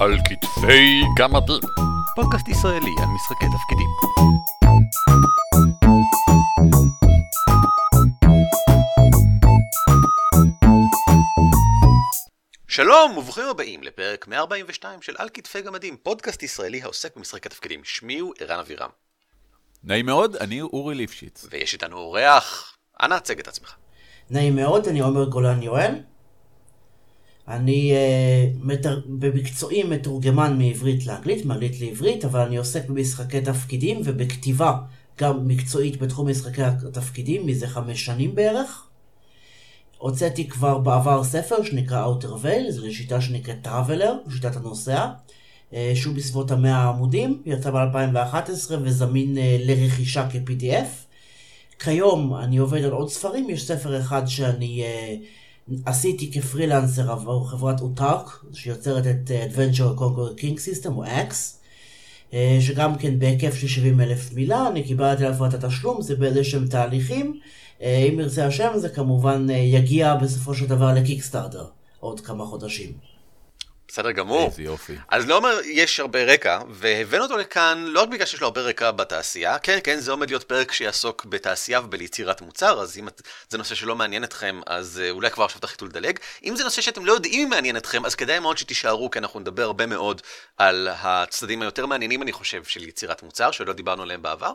על כתפי גמדים. פודקאסט ישראלי על משחקי תפקידים. שלום וברוכים הבאים לפרק 142 של על כתפי גמדים, פודקאסט ישראלי העוסק במשחקי תפקידים. שמי הוא ערן אבירם. נעים מאוד, אני אורי ליפשיץ. ויש איתנו אורח, אנא הצג את עצמך. נעים מאוד, אני עומר גולן יואל. אני uh, מתר... במקצועי מתורגמן מעברית לאנגלית, מאנגלית לעברית, אבל אני עוסק במשחקי תפקידים ובכתיבה גם מקצועית בתחום משחקי התפקידים מזה חמש שנים בערך. הוצאתי כבר בעבר ספר שנקרא Outer Veil, זו שיטה שנקראת Traveler, שיטת הנוסע, uh, שהוא בסביבות המאה עמודים, יצא ב-2011 וזמין uh, לרכישה כ-PDF. כיום אני עובד על עוד ספרים, יש ספר אחד שאני... Uh, עשיתי כפרילנסר עבור חברת אוטארק, שיוצרת את אה, Adventure Conquer King System, או X, אה, שגם כן בהיקף של 70 אלף מילה, אני קיבלתי על הפרטת התשלום, זה באיזה שהם תהליכים. אה, אם ירצה השם, זה כמובן יגיע בסופו של דבר לקיקסטארטר, עוד כמה חודשים. בסדר גמור. איזה יופי. אז לא אומר, יש הרבה רקע, והבאנו אותו לכאן לא רק בגלל שיש לו הרבה רקע בתעשייה, כן, כן, זה עומד להיות פרק שיעסוק בתעשייה וביצירת מוצר, אז אם זה נושא שלא מעניין אתכם, אז אה, אולי כבר עכשיו תחליטו לדלג. אם זה נושא שאתם לא יודעים אם מעניין אתכם, אז כדאי מאוד שתישארו, כי אנחנו נדבר הרבה מאוד על הצדדים היותר מעניינים, אני חושב, של יצירת מוצר, שלא דיברנו עליהם בעבר.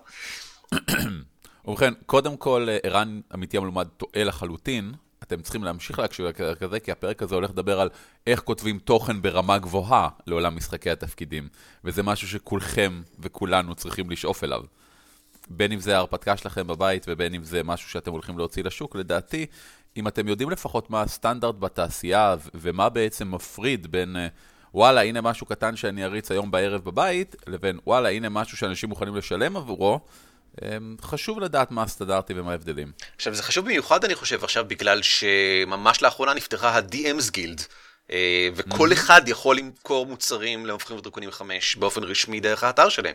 ובכן, קודם כל, אה, ערן אמיתי המלומד טועה לחלוטין. אתם צריכים להמשיך להקשיב לפרק הזה, כי הפרק הזה הולך לדבר על איך כותבים תוכן ברמה גבוהה לעולם משחקי התפקידים. וזה משהו שכולכם וכולנו צריכים לשאוף אליו. בין אם זה ההרפתקה שלכם בבית ובין אם זה משהו שאתם הולכים להוציא לשוק, לדעתי, אם אתם יודעים לפחות מה הסטנדרט בתעשייה ומה בעצם מפריד בין אה, וואלה, הנה משהו קטן שאני אריץ היום בערב בבית, לבין וואלה, הנה משהו שאנשים מוכנים לשלם עבורו, חשוב לדעת מה הסטנדרטים ומה ההבדלים. עכשיו, זה חשוב במיוחד, אני חושב, עכשיו, בגלל שממש לאחרונה נפתחה ה-DM's Guild, אה, וכל אחד יכול למכור מוצרים למבחרים ודרקונים 5 באופן רשמי דרך האתר שלהם.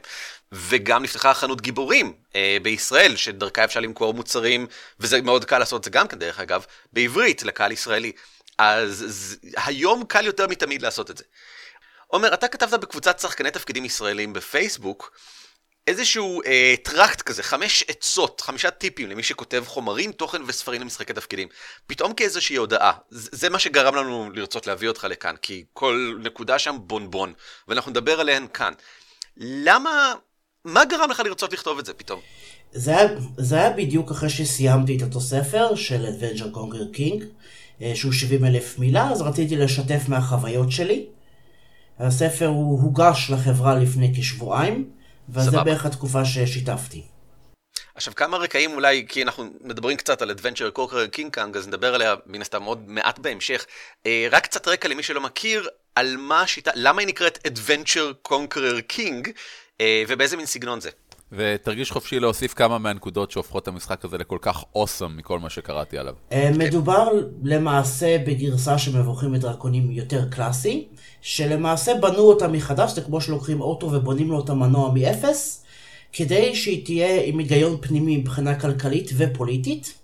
וגם נפתחה חנות גיבורים אה, בישראל, שדרכה אפשר למכור מוצרים, וזה מאוד קל לעשות את זה גם כן, דרך אגב, בעברית, לקהל ישראלי. אז היום קל יותר מתמיד לעשות את זה. עומר, אתה כתבת בקבוצת שחקני תפקידים ישראלים בפייסבוק, איזשהו אה, tract כזה, חמש עצות, חמישה טיפים למי שכותב חומרים, תוכן וספרים למשחקי תפקידים. פתאום כאיזושהי הודעה. זה, זה מה שגרם לנו לרצות להביא אותך לכאן, כי כל נקודה שם בונבון, ואנחנו נדבר עליהן כאן. למה, מה גרם לך לרצות לכתוב את זה פתאום? זה היה, זה היה בדיוק אחרי שסיימתי את אותו ספר של Adventure Conquer King, אה, שהוא 70 אלף מילה, אז רציתי לשתף מהחוויות שלי. הספר הוא הוגש לחברה לפני כשבועיים. וזה בערך התקופה ששיתפתי. עכשיו כמה רקעים אולי, כי אנחנו מדברים קצת על Adventure Conqueror King Kong, אז נדבר עליה מן הסתם עוד מעט בהמשך. אה, רק קצת רקע למי שלא מכיר, על מה השיטה, למה היא נקראת Adventure Conqueror King, אה, ובאיזה מין סגנון זה. ותרגיש חופשי להוסיף כמה מהנקודות שהופכות את המשחק הזה לכל כך אוסם מכל מה שקראתי עליו. אה, מדובר למעשה בגרסה שמבוכים דרקונים יותר קלאסי, שלמעשה בנו אותה מחדש, זה כמו שלוקחים אוטו ובונים לו את המנוע מאפס, כדי שהיא תהיה עם היגיון פנימי מבחינה כלכלית ופוליטית.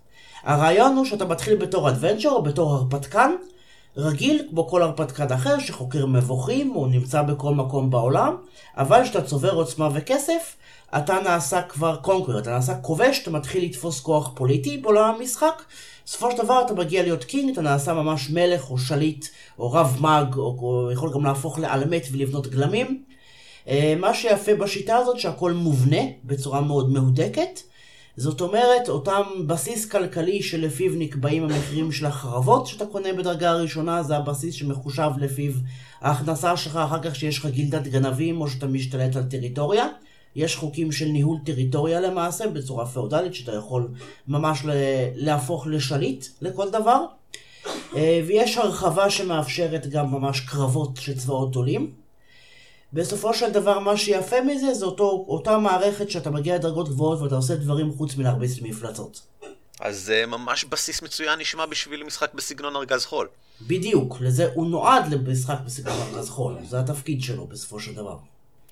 הרעיון הוא שאתה מתחיל בתור adventurer או בתור הרפתקן, רגיל כמו כל הרפתקן אחר שחוקר מבוכים, הוא נמצא בכל מקום בעולם, אבל כשאתה צובר עוצמה וכסף, אתה נעשה כבר conqueror, אתה נעשה כובש, אתה מתחיל לתפוס כוח פוליטי בעולם המשחק. בסופו של דבר אתה מגיע להיות king, אתה נעשה ממש מלך או שליט או רב מאג, או, או יכול גם להפוך לאלמט ולבנות גלמים. אה, מה שיפה בשיטה הזאת שהכל מובנה בצורה מאוד מהודקת. זאת אומרת, אותם בסיס כלכלי שלפיו נקבעים המחירים של החרבות שאתה קונה בדרגה הראשונה, זה הבסיס שמחושב לפיו ההכנסה שלך אחר כך שיש לך גילדת גנבים או שאתה משתלט על טריטוריה. יש חוקים של ניהול טריטוריה למעשה, בצורה פאודלית, שאתה יכול ממש להפוך לשליט לכל דבר. אה, ויש הרחבה שמאפשרת גם ממש קרבות של צבאות גדולים. בסופו של דבר מה שיפה מזה זה אותו, אותה מערכת שאתה מגיע לדרגות גבוהות ואתה עושה דברים חוץ מלהרביץ מפלצות. אז זה ממש בסיס מצוין נשמע בשביל משחק בסגנון ארגז חול. בדיוק, לזה הוא נועד למשחק בסגנון ארגז חול, זה התפקיד שלו בסופו של דבר.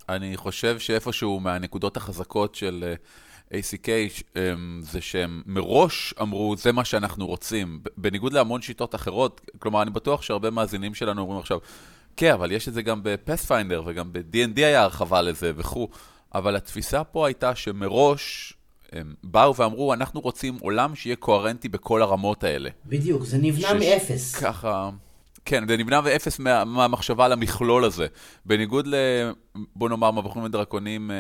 אני חושב שאיפשהו מהנקודות החזקות של אה, ACK אמ, זה שהם מראש אמרו, זה מה שאנחנו רוצים. בניגוד להמון שיטות אחרות, כלומר, אני בטוח שהרבה מאזינים שלנו אומרים עכשיו, כן, אבל יש את זה גם בפאת'פיינדר, וגם ב-D&D היה הרחבה לזה וכו', אבל התפיסה פה הייתה שמראש הם באו ואמרו, אנחנו רוצים עולם שיהיה קוהרנטי בכל הרמות האלה. בדיוק, זה נבנה ש... מאפס. ככה... כן, זה נבנה מאפס מה, מהמחשבה למכלול הזה. בניגוד ל... בוא נאמר, מבוכים ודרקונים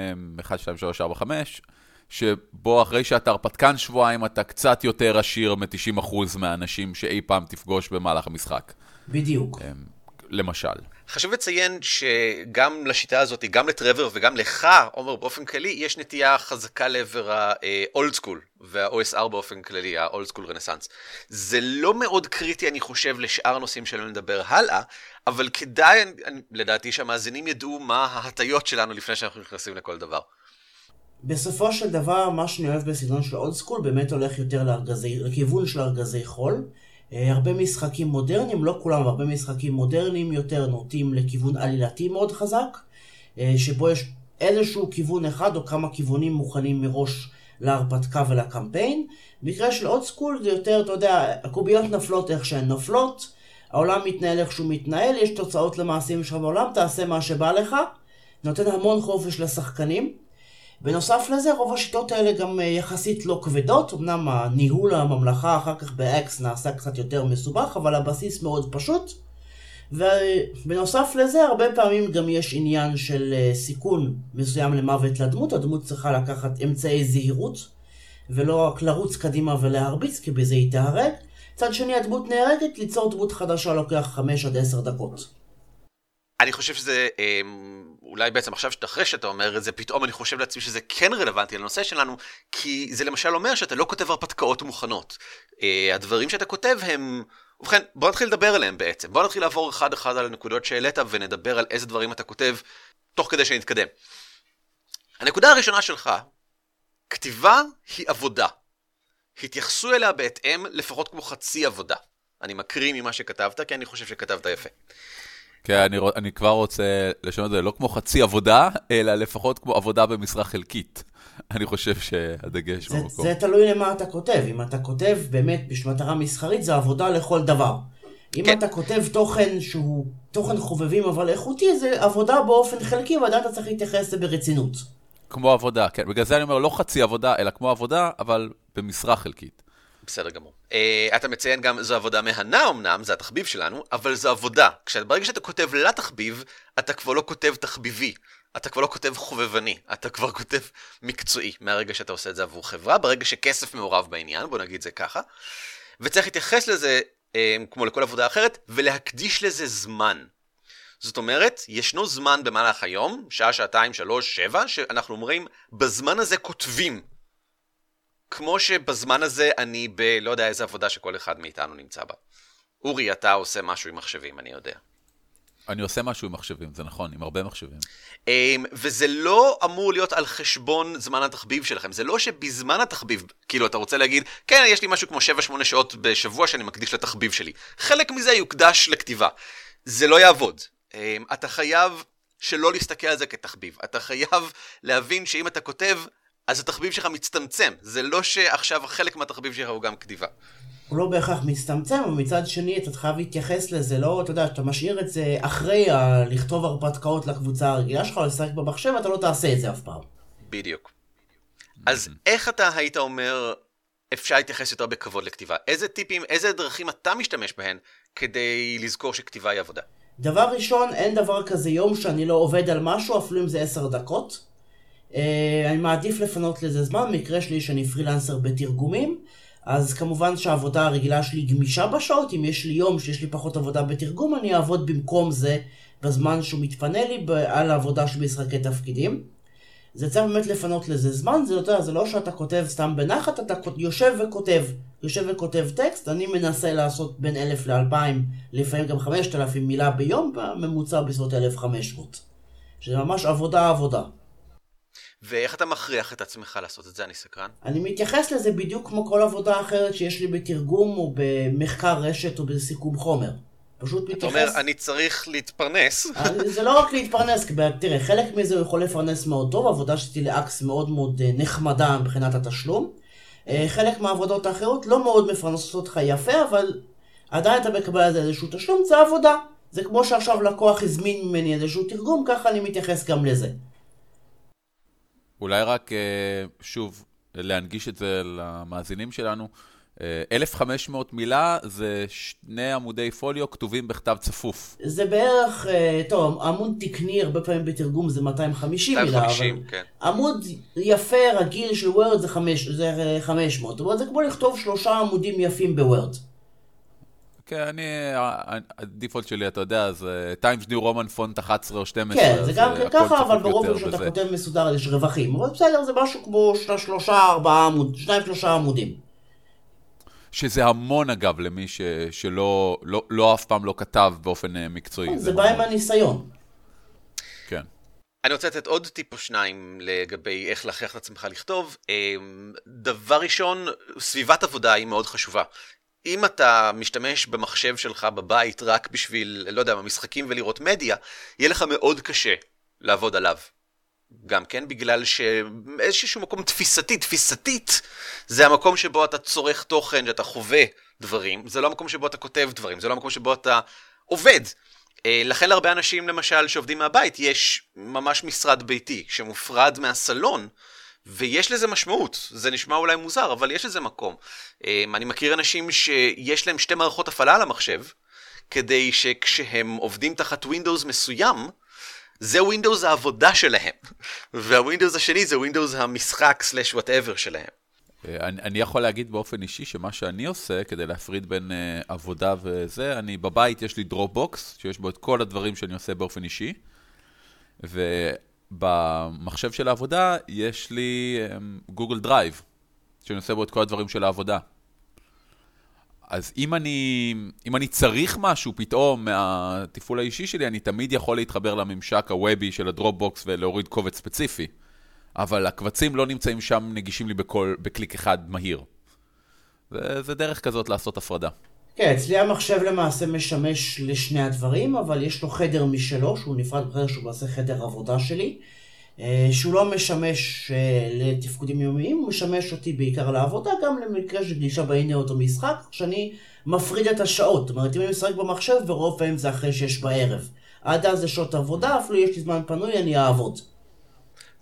1, 2, 3, 4, 5, שבו אחרי שאתה הרפתקן שבועיים, אתה קצת יותר עשיר מ-90% מהאנשים שאי פעם תפגוש במהלך המשחק. בדיוק. למשל. חשוב לציין שגם לשיטה הזאת, גם לטרוור וגם לך, עומר, באופן כללי, יש נטייה חזקה לעבר ה-old school וה-OSR באופן כללי, ה-old school renaissance. זה לא מאוד קריטי, אני חושב, לשאר הנושאים שלנו לדבר הלאה, אבל כדאי, לדעתי, שהמאזינים ידעו מה ההטיות שלנו לפני שאנחנו נכנסים לכל דבר. בסופו של דבר, מה שאני אוהב בסגנון של אולד סקול באמת הולך יותר לארגזי, לכיוון של ארגזי חול. אה, הרבה משחקים מודרניים, לא כולם, אבל הרבה משחקים מודרניים יותר נוטים לכיוון עלילתי מאוד חזק, אה, שבו יש איזשהו כיוון אחד או כמה כיוונים מוכנים מראש להרפתקה ולקמפיין. במקרה של אולד סקול זה יותר, אתה יודע, הקוביות נפלות איך שהן נופלות, העולם מתנהל איך שהוא מתנהל, יש תוצאות למעשים שם בעולם, תעשה מה שבא לך, נותן המון חופש לשחקנים. בנוסף לזה, רוב השיטות האלה גם אה, יחסית לא כבדות, אמנם הניהול הממלכה אחר כך ב-X נעשה קצת יותר מסובך, אבל הבסיס מאוד פשוט. ובנוסף לזה, הרבה פעמים גם יש עניין של אה, סיכון מסוים למוות לדמות, הדמות צריכה לקחת אמצעי זהירות, ולא רק לרוץ קדימה ולהרביץ, כי בזה היא תהרג. מצד שני, הדמות נהרגת, ליצור דמות חדשה לוקח 5 עד 10 דקות. אני חושב שזה, אמ, אולי בעצם עכשיו אחרי שאתה אומר את זה, פתאום אני חושב לעצמי שזה כן רלוונטי לנושא שלנו, כי זה למשל אומר שאתה לא כותב הרפתקאות מוכנות. אה, הדברים שאתה כותב הם... ובכן, בוא נתחיל לדבר עליהם בעצם. בוא נתחיל לעבור אחד אחד על הנקודות שהעלית ונדבר על איזה דברים אתה כותב, תוך כדי שנתקדם. הנקודה הראשונה שלך, כתיבה היא עבודה. התייחסו אליה בהתאם לפחות כמו חצי עבודה. אני מקריא ממה שכתבת, כי אני חושב שכתבת יפה. כן, אני, אני כבר רוצה לשנות את זה, לא כמו חצי עבודה, אלא לפחות כמו עבודה במשרה חלקית. אני חושב שהדגש זה, במקום. זה תלוי למה אתה כותב. אם אתה כותב באמת במטרה מסחרית, זה עבודה לכל דבר. אם כן. אתה כותב תוכן שהוא תוכן חובבים אבל איכותי, זה עבודה באופן חלקי, ועדיין אתה צריך להתייחס לזה ברצינות. כמו עבודה, כן. בגלל זה אני אומר, לא חצי עבודה, אלא כמו עבודה, אבל במשרה חלקית. בסדר גמור. Uh, אתה מציין גם, זו עבודה מהנה אמנם, זה התחביב שלנו, אבל זו עבודה. ברגע שאתה כותב לתחביב, אתה כבר לא כותב תחביבי. אתה כבר לא כותב חובבני, אתה כבר כותב מקצועי, מהרגע שאתה עושה את זה עבור חברה, ברגע שכסף מעורב בעניין, בוא נגיד זה ככה. וצריך להתייחס לזה, uh, כמו לכל עבודה אחרת, ולהקדיש לזה זמן. זאת אומרת, ישנו זמן במהלך היום, שעה, שעתיים, שלוש, שבע, שאנחנו אומרים, בזמן הזה כותבים כמו שבזמן הזה אני ב... לא יודע איזה עבודה שכל אחד מאיתנו נמצא בה. אורי, אתה עושה משהו עם מחשבים, אני יודע. אני עושה משהו עם מחשבים, זה נכון, עם הרבה מחשבים. אמ, וזה לא אמור להיות על חשבון זמן התחביב שלכם. זה לא שבזמן התחביב, כאילו, אתה רוצה להגיד, כן, יש לי משהו כמו 7-8 שעות בשבוע שאני מקדיש לתחביב שלי. חלק מזה יוקדש לכתיבה. זה לא יעבוד. אמ, אתה חייב שלא להסתכל על זה כתחביב. אתה חייב להבין שאם אתה כותב, אז התחביב שלך מצטמצם. זה לא שעכשיו חלק מהתחביב שלך הוא גם כתיבה. הוא לא בהכרח מצטמצם, אבל מצד שני אתה חייב להתייחס לזה, לא, אתה יודע, אתה משאיר את זה אחרי ה- לכתוב הרפתקאות לקבוצה הרגילה שלך, או לשחק במחשב, אתה לא תעשה את זה אף פעם. בדיוק. אז איך אתה היית אומר, אפשר להתייחס יותר בכבוד לכתיבה? איזה טיפים, איזה דרכים אתה משתמש בהן כדי לזכור שכתיבה היא עבודה? דבר ראשון, אין דבר כזה יום שאני לא עובד על משהו, אפילו אם זה עשר דקות. אה, אני מעדיף לפנות לזה זמן, במקרה שלי שאני פרילנסר בתרגומים, אז כמובן שהעבודה הרגילה שלי גמישה בשעות, אם יש לי יום שיש לי פחות עבודה בתרגום, אני אעבוד במקום זה בזמן שהוא מתפנה לי על העבודה של משחקי תפקידים. זה צריך באמת לפנות לזה זמן, זה, יותר, זה לא שאתה כותב סתם בנחת, אתה יושב וכותב, יושב וכותב טקסט, אני מנסה לעשות בין אלף לאלפיים, לפעמים גם חמשת אלפים מילה ביום, בממוצע בסביבות אלף חמש מאות. שזה ממש עבודה עבודה. ואיך אתה מכריח את עצמך לעשות את זה? אני סקרן. אני מתייחס לזה בדיוק כמו כל עבודה אחרת שיש לי בתרגום או במחקר רשת או בסיכום חומר. פשוט מתייחס... אתה אומר, אני צריך להתפרנס. זה לא רק להתפרנס, תראה, חלק מזה הוא יכול לפרנס מאוד טוב, עבודה שלי לאקס מאוד מאוד אה, נחמדה מבחינת התשלום. אה, חלק מהעבודות האחרות לא מאוד מפרנסות אותך יפה, אבל עדיין אתה מקבל על זה איזשהו תשלום, זה עבודה. זה כמו שעכשיו לקוח הזמין ממני איזשהו תרגום, ככה אני מתייחס גם לזה. אולי רק, אה, שוב, להנגיש את זה למאזינים שלנו. 1,500 מילה זה שני עמודי פוליו כתובים בכתב צפוף. זה בערך, אה, טוב, עמוד תקני הרבה פעמים בתרגום זה 250 מילה, 250, אבל כן. עמוד יפה רגיל של Word זה, זה 500, זאת אומרת זה כמו לכתוב שלושה עמודים יפים ב Word. כן, אני, ה default שלי, אתה יודע, זה Times New Roman פונט 11 או 12. כן, זה גם כן אה, ככה, אבל ברוב יותר שאתה. כותב מסודר יש רווחים, אבל בסדר, זה משהו כמו של- שלושה, ארבעה עמוד, שניים שלושה עמודים. שזה המון אגב למי ש, שלא לא, לא אף פעם לא כתב באופן אה, מקצועי. זה בא עם. הניסיון. כן. אני רוצה לתת עוד טיפ או שניים לגבי איך להכריח את עצמך לכתוב. אמ, דבר ראשון, סביבת עבודה היא מאוד חשובה. אם אתה משתמש במחשב שלך בבית רק בשביל, לא יודע, משחקים ולראות מדיה, יהיה לך מאוד קשה לעבוד עליו. גם כן בגלל שאיזשהו מקום תפיסתי, תפיסתית, זה המקום שבו אתה צורך תוכן, שאתה חווה דברים, זה לא המקום שבו אתה כותב דברים, זה לא המקום שבו אתה עובד. אה, לכן להרבה אנשים, למשל, שעובדים מהבית, יש ממש משרד ביתי שמופרד מהסלון, ויש לזה משמעות. זה נשמע אולי מוזר, אבל יש לזה מקום. אה, אני מכיר אנשים שיש להם שתי מערכות הפעלה על המחשב, כדי שכשהם עובדים תחת Windows מסוים, זה Windows העבודה שלהם, וה Windows השני זה Windows המשחק slash whatever שלהם. אה, אני, אני יכול להגיד באופן אישי שמה שאני עושה כדי להפריד בין uh, עבודה וזה, אני בבית יש לי Dropbox, שיש בו את כל הדברים שאני עושה באופן אישי, ובמחשב של העבודה יש לי Google um, Drive, שאני עושה בו את כל הדברים של העבודה. אז אם אני, אם אני צריך משהו פתאום מהתפעול האישי שלי, אני תמיד יכול להתחבר לממשק הוובי של הדרופבוקס ולהוריד קובץ ספציפי. אבל הקבצים לא נמצאים שם נגישים לי בכל, בקליק אחד מהיר. זה, זה דרך כזאת לעשות הפרדה. כן, אצלי המחשב למעשה משמש לשני הדברים, אבל יש לו חדר משלו, שהוא נפרד בחדר שהוא למעשה חדר עבודה שלי, אה, שהוא לא משמש אה, לתפקודים יומיים, הוא משמש אותי בעיקר לעבודה, גם למקרה של גלישה באינטרנט או משחק, שאני מפריד את השעות. זאת אומרת, אם אני משחק במחשב, ברוב פעמים זה אחרי שש בערב. עד אז זה שעות עבודה, אפילו יש לי זמן פנוי, אני אעבוד.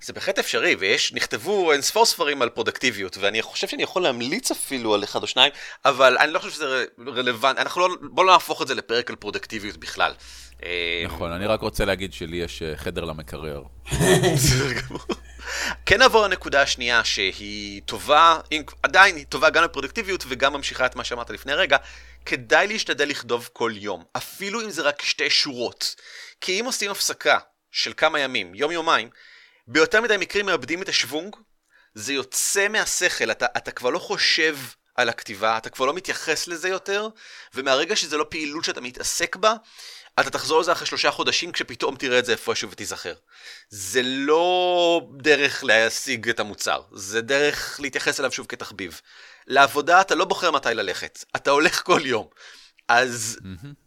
זה בהחלט אפשרי, ויש, נכתבו אין ספור ספרים על פרודקטיביות, ואני חושב שאני יכול להמליץ אפילו על אחד או שניים, אבל אני לא חושב שזה רלוונטי, אנחנו לא, בואו לא נהפוך את זה לפרק על פרודקטיביות בכלל. אה, נכון, אני רק רוצה להגיד שלי יש אה, חדר למקרר. בסדר גמור. כן נעבור לנקודה השנייה שהיא טובה, אם- עדיין היא טובה גם לפרודקטיביות וגם ממשיכה את מה שאמרת לפני רגע, כדאי להשתדל לכתוב כל יום, אפילו אם זה רק שתי שורות. כי אם עושים הפסקה של כמה ימים, יום-יומיים, ביותר מדי מקרים מאבדים את השוונג, זה יוצא מהשכל, אתה, אתה כבר לא חושב על הכתיבה, אתה כבר לא מתייחס לזה יותר, ומהרגע שזה לא פעילות שאתה מתעסק בה, אתה תחזור לזה אחרי שלושה חודשים כשפתאום תראה את זה איפשהו ותיזכר. זה לא דרך להשיג את המוצר, זה דרך להתייחס אליו שוב כתחביב. לעבודה אתה לא בוחר מתי ללכת, אתה הולך כל יום. אז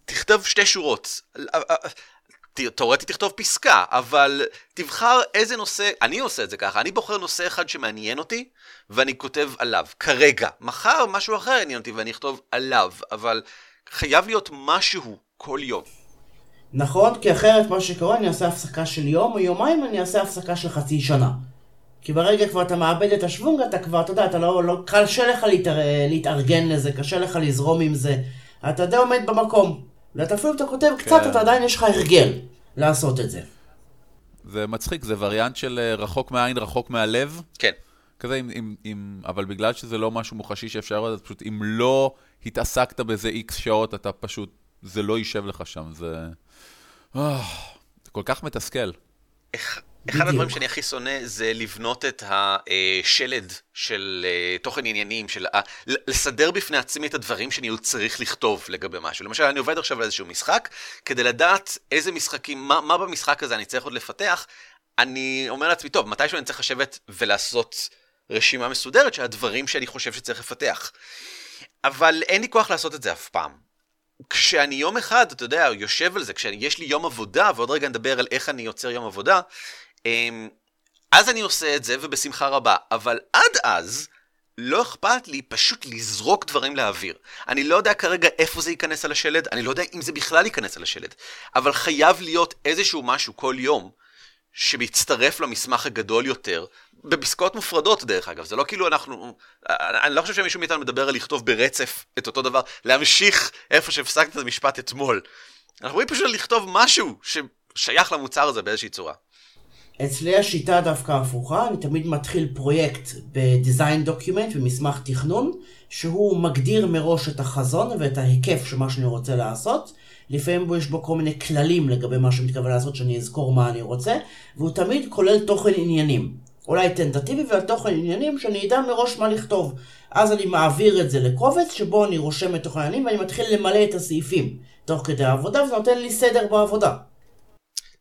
תכתוב שתי שורות. תאורטית תכתוב פסקה, אבל תבחר איזה נושא, אני עושה את זה ככה, אני בוחר נושא אחד שמעניין אותי, ואני כותב עליו, כרגע. מחר משהו אחר יעניין אותי ואני אכתוב עליו, אבל חייב להיות משהו כל יום. נכון, כי אחרת מה שקורה, אני אעשה הפסקה של יום או יומיים, אני אעשה הפסקה של חצי שנה. כי ברגע כבר אתה מאבד את השוונג, אתה כבר, אתה יודע, אתה לא, לא קשה לך להתאר, להתארגן לזה, קשה לך לזרום עם זה. אתה די עומד במקום. ואתה אפילו אם אתה כותב קצת, כן. אתה עדיין יש לך הרגל לעשות את זה. זה מצחיק, זה וריאנט של אה, רחוק מהעין, רחוק מהלב. כן. כזה, עם, עם, עם, אבל בגלל שזה לא משהו מוחשי שאפשר, אז פשוט אם לא התעסקת בזה איקס שעות, אתה פשוט, זה לא יישב לך שם, זה... אה, זה כל כך מתסכל. אחד בדיוק. הדברים שאני הכי שונא זה לבנות את השלד של אה, תוכן עניינים, של לסדר בפני עצמי את הדברים שאני עוד צריך לכתוב לגבי משהו. למשל, אני עובד עכשיו על איזשהו משחק, כדי לדעת איזה משחקים, מה, מה במשחק הזה אני צריך עוד לפתח, אני אומר לעצמי, טוב, מתישהו אני צריך לשבת ולעשות רשימה מסודרת של הדברים שאני חושב שצריך לפתח. אבל אין לי כוח לעשות את זה אף פעם. כשאני יום אחד, אתה יודע, יושב על זה, כשיש לי יום עבודה, ועוד רגע נדבר על איך אני יוצר יום עבודה, אז אני עושה את זה ובשמחה רבה. אבל עד אז, לא אכפת לי פשוט לזרוק דברים לאוויר. אני לא יודע כרגע איפה זה ייכנס על השלד, אני לא יודע אם זה בכלל ייכנס על השלד, אבל חייב להיות איזשהו משהו כל יום שמצטרף למסמך הגדול יותר, בפסקאות מופרדות דרך אגב, זה לא כאילו אנחנו, אני לא חושב שמישהו מאיתנו מדבר על לכתוב ברצף את אותו דבר, להמשיך איפה שהפסקת את המשפט אתמול. אנחנו רואים פשוט לכתוב משהו ששייך למוצר הזה באיזושהי צורה. אצלי השיטה דווקא הפוכה, אני תמיד מתחיל פרויקט ב design document, במסמך תכנון, שהוא מגדיר מראש את החזון ואת ההיקף של מה שאני רוצה לעשות. לפעמים יש בו כל מיני כללים לגבי מה שמתכוון לעשות, שאני אזכור מה אני רוצה, והוא תמיד כולל תוכן עניינים. אולי טנטטיבי ועל תוכן עניינים שאני אדע מראש מה לכתוב. אז אני מעביר את זה לקובץ שבו אני רושם את תוכן העניינים ואני מתחיל למלא את הסעיפים תוך כדי העבודה וזה נותן לי סדר בעבודה.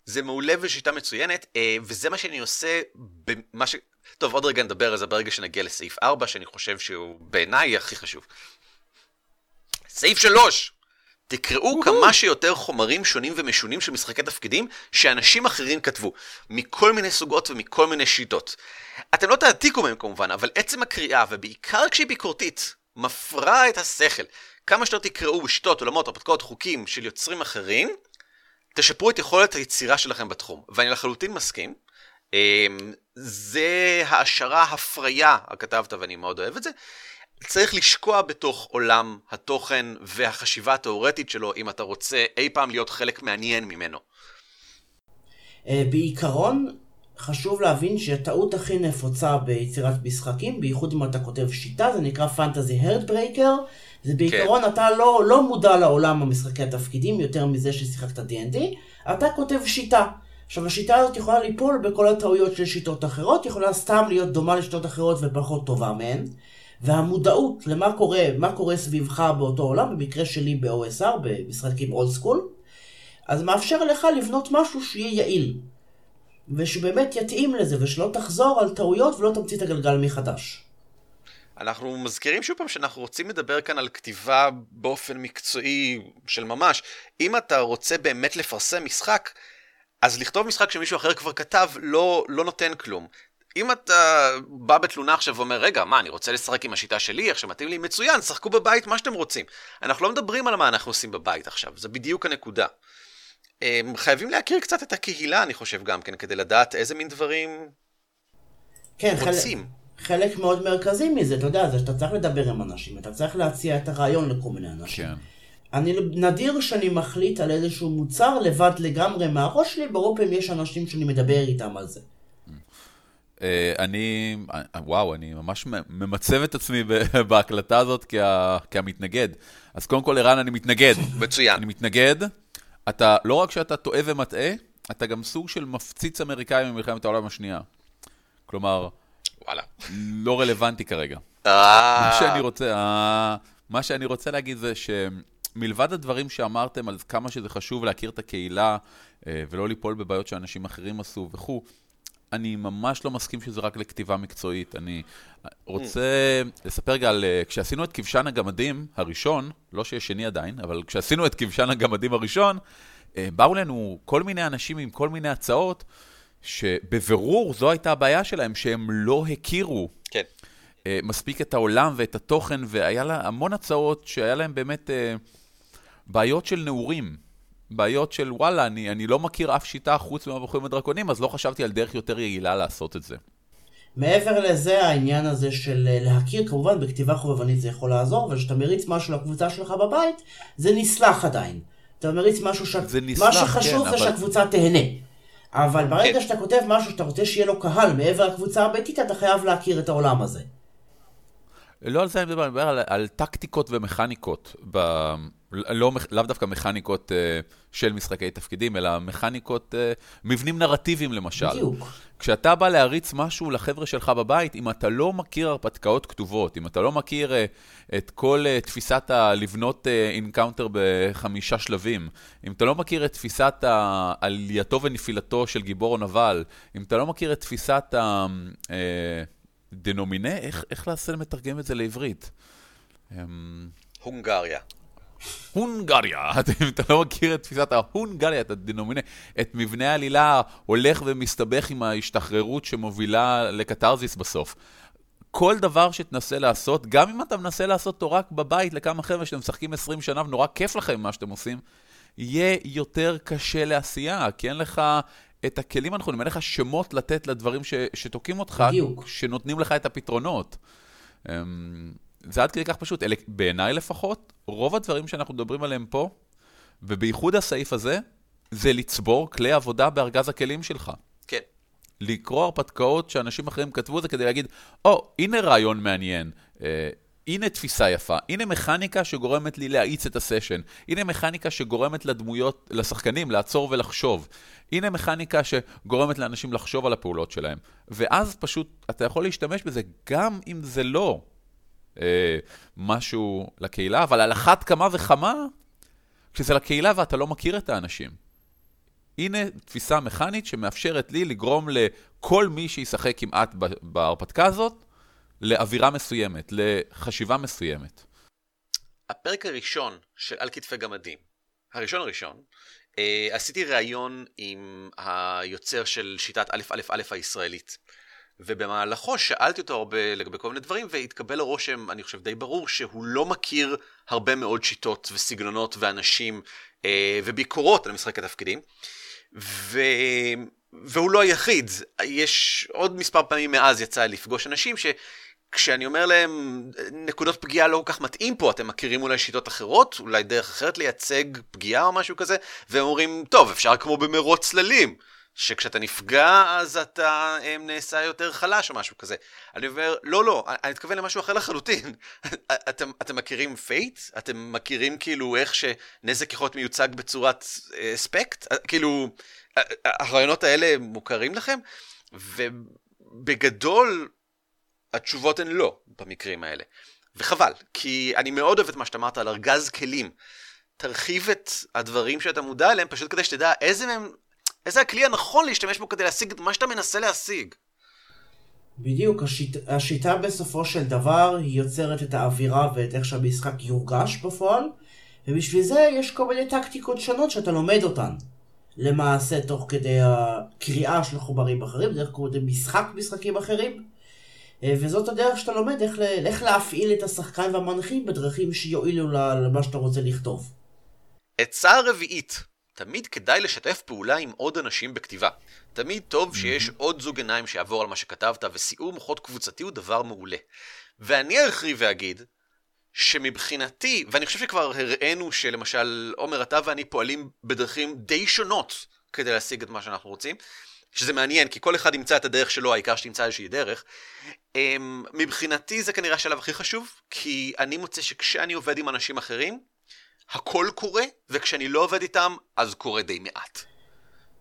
זה מעולה ושיטה מצוינת, אה, וזה מה שאני עושה במה ש... טוב, עוד רגע נדבר על זה ברגע שנגיע לסעיף 4, שאני חושב שהוא בעיניי הכי חשוב. סעיף 3! תקראו כמה שיותר חומרים שונים ומשונים של משחקי תפקידים שאנשים אחרים כתבו, מכל מיני סוגות ומכל מיני שיטות. אתם לא תעתיקו מהם כמובן, אבל עצם הקריאה, ובעיקר כשהיא ביקורתית, מפרה את השכל. כמה שיותר תקראו בשיטות, עולמות, הרפתקאות, חוקים של יוצרים אחרים, תשפרו את יכולת היצירה שלכם בתחום. ואני לחלוטין מסכים. אמ, זה העשרה, הפריה, הכתבת ואני מאוד אוהב את זה. צריך לשקוע בתוך עולם התוכן והחשיבה התאורטית שלו, אם אתה רוצה אי פעם להיות חלק מעניין ממנו. אה, בעיקרון, חשוב להבין שהטעות הכי נפוצה ביצירת משחקים, בייחוד אם אתה כותב שיטה, זה נקרא פנטזי הרדברייקר. זה בעיקרון, כן. אתה לא, לא מודע לעולם המשחקי התפקידים יותר מזה ששיחקת D&D, אתה כותב שיטה. עכשיו השיטה הזאת יכולה ליפול בכל הטעויות של שיטות אחרות, יכולה סתם להיות דומה לשיטות אחרות ופחות טובה מהן. והמודעות למה קורה, מה קורה סביבך באותו עולם, במקרה שלי ב-OSR, במשחקים אולד סקול, אז מאפשר לך לבנות משהו שיהיה יעיל. ושבאמת יתאים לזה, ושלא תחזור על טעויות ולא תמציא את הגלגל מחדש. אנחנו מזכירים שוב פעם שאנחנו רוצים לדבר כאן על כתיבה באופן מקצועי של ממש. אם אתה רוצה באמת לפרסם משחק, אז לכתוב משחק שמישהו אחר כבר כתב לא, לא נותן כלום. אם אתה בא בתלונה עכשיו ואומר, רגע, מה, אני רוצה לשחק עם השיטה שלי, איך שמתאים לי, מצוין, שחקו בבית מה שאתם רוצים. אנחנו לא מדברים על מה אנחנו עושים בבית עכשיו, זה בדיוק הנקודה. הם חייבים להכיר קצת את הקהילה, אני חושב גם כן, כדי לדעת איזה מין דברים כן, רוצים. חלק, חלק מאוד מרכזי מזה, אתה יודע, זה שאתה צריך לדבר עם אנשים, אתה צריך להציע את הרעיון לכל מיני אנשים. כן. אני נדיר שאני מחליט על איזשהו מוצר לבד לגמרי מהראש שלי, ברוב פעמים יש אנשים שאני מדבר איתם על זה. אה, אני, וואו, אני ממש ממצב את עצמי בהקלטה הזאת כהמתנגד. אז קודם כל, ערן, אני מתנגד. מצוין. אני מתנגד. אתה, לא רק שאתה טועה ומטעה, אתה גם סוג של מפציץ אמריקאי ממלחמת העולם השנייה. כלומר, וואלה. לא רלוונטי כרגע. אה. מה שאני רוצה, אה, מה שאני רוצה להגיד זה שמלבד הדברים שאמרתם על כמה שזה חשוב להכיר את הקהילה ולא ליפול בבעיות שאנשים אחרים עשו וכו', אני ממש לא מסכים שזה רק לכתיבה מקצועית. אני רוצה לספר רגע על, אה, כשעשינו את כבשן הגמדים הראשון, לא שיש שני עדיין, אבל כשעשינו את כבשן הגמדים הראשון, אה, באו לנו כל מיני אנשים עם כל מיני הצעות, שבבירור זו הייתה הבעיה שלהם, שהם לא הכירו. כן. אה, מספיק את העולם ואת התוכן, והיה לה המון הצעות שהיה להם באמת בעיות של נעורים. בעיות של וואלה, אני, אני לא מכיר אף שיטה חוץ מהבחורים הדרקונים, אז לא חשבתי על דרך יותר יעילה לעשות את זה. מעבר לזה, העניין הזה של אה, להכיר, כמובן בכתיבה חובבנית זה יכול לעזור, אבל כשאתה מריץ משהו לקבוצה שלך בבית, זה נסלח עדיין. אתה מריץ משהו ש... זה נסלח, מה שחשוב כן, זה אבל... שהקבוצה תהנה. אבל ברגע כן. שאתה כותב משהו שאתה רוצה שיהיה לו קהל מעבר לקבוצה הביתית, אתה חייב להכיר את העולם הזה. לא על זה אני מדבר, אני מדבר על, על טקטיקות ומכניקות, ב, לא, לאו דווקא מכניקות uh, של משחקי תפקידים, אלא מכניקות, uh, מבנים נרטיביים למשל. בדיוק. כשאתה בא להריץ משהו לחבר'ה שלך בבית, אם אתה לא מכיר הרפתקאות כתובות, אם אתה לא מכיר uh, את כל uh, תפיסת הלבנות אינקאונטר uh, בחמישה שלבים, אם אתה לא מכיר את תפיסת עלייתו ונפילתו של גיבור או נבל, אם אתה לא מכיר את תפיסת ה... Uh, דנומינה, איך, איך לעשות לתרגם את זה לעברית? אמ, הונגריה. הונגריה, אם אתה לא מכיר את תפיסת ההונגריה, את הדנומינה, את מבנה העלילה הולך ומסתבך עם ההשתחררות שמובילה לקתרזיס בסוף. כל דבר שתנסה לעשות, גם אם אתה מנסה לעשות אותו רק בבית לכמה חבר'ה שאתם משחקים 20 שנה ונורא כיף לכם מה שאתם עושים, יהיה יותר קשה לעשייה, כי אין לך את הכלים הנכונים, אין לך שמות לתת לדברים ש, שתוקעים אותך, בדיוק. שנותנים לך את הפתרונות. אמ, זה עד כדי כך פשוט, אלה, בעיניי לפחות, רוב הדברים שאנחנו מדברים עליהם פה, ובייחוד הסעיף הזה, זה לצבור כלי עבודה בארגז הכלים שלך. כן. לקרוא הרפתקאות שאנשים אחרים כתבו זה כדי להגיד, או, oh, הנה רעיון מעניין, אה, הנה תפיסה יפה, הנה מכניקה שגורמת לי להאיץ את הסשן, הנה מכניקה שגורמת לדמויות, לשחקנים לעצור ולחשוב, הנה מכניקה שגורמת לאנשים לחשוב על הפעולות שלהם. ואז פשוט אתה יכול להשתמש בזה גם אם זה לא אה, משהו לקהילה, אבל על אחת כמה וכמה, כשזה לקהילה ואתה לא מכיר את האנשים. הנה תפיסה מכנית שמאפשרת לי לגרום לכל מי שישחק כמעט בהרפתקה הזאת לאווירה מסוימת, לחשיבה מסוימת. הפרק הראשון של על כתפי גמדים, הראשון הראשון, אה, עשיתי ראיון עם היוצר של שיטת א' א' א' הישראלית. ובמהלכו שאלתי אותו הרבה לגבי כל מיני דברים, והתקבל הרושם, אני חושב די ברור, שהוא לא מכיר הרבה מאוד שיטות וסגנונות ואנשים אה, וביקורות על משחק התפקידים. ו... והוא לא היחיד, יש עוד מספר פעמים מאז יצא לפגוש אנשים שכשאני אומר להם נקודות פגיעה לא כל כך מתאים פה, אתם מכירים אולי שיטות אחרות, אולי דרך אחרת לייצג פגיעה או משהו כזה, והם אומרים, טוב, אפשר כמו במרוץ צללים. שכשאתה נפגע אז אתה הם, אה, נעשה יותר חלש או משהו כזה. אני אומר, לא, לא, אני מתכוון למשהו אחר לחלוטין. אתם, אתם מכירים פייט? אתם מכירים כאילו איך שנזק יכול להיות מיוצג בצורת אספקט? אה, כאילו, הרעיונות האלה מוכרים לכם? ובגדול, התשובות הן לא במקרים האלה. וחבל, כי אני מאוד אוהב את מה שאתה אמרת על ארגז כלים. תרחיב את הדברים שאתה מודע אליהם, פשוט כדי שתדע איזה מהם איזה הכלי הנכון להשתמש בו כדי להשיג את מה שאתה מנסה להשיג. בדיוק, השיט, השיטה בסופו של דבר היא יוצרת את האווירה ואת איך שהמשחק יורגש בפועל, ובשביל זה יש כל מיני טקטיקות שונות שאתה לומד אותן. למעשה תוך כדי הקריאה של חומרים אחרים, דרך כדי משחק משחקים אחרים. אה, וזאת הדרך שאתה לומד איך, איך להפעיל את השחקן והמנחים בדרכים שיועילו למה שאתה רוצה לכתוב. עצה רביעית תמיד כדאי לשתף פעולה עם עוד אנשים בכתיבה. תמיד טוב שיש עוד זוג עיניים שיעבור על מה שכתבת, וסיעור מוחות קבוצתי הוא דבר מעולה. ואני ארחיב ואגיד, שמבחינתי, ואני חושב שכבר הראינו שלמשל עומר אתה ואני פועלים בדרכים די שונות כדי להשיג את מה שאנחנו רוצים, שזה מעניין, כי כל אחד ימצא את הדרך שלו, העיקר שתמצא איזושהי דרך. אמ, מבחינתי זה כנראה השלב הכי חשוב, כי אני מוצא שכשאני עובד עם אנשים אחרים, הכל קורה, וכשאני לא עובד איתם, אז קורה די מעט.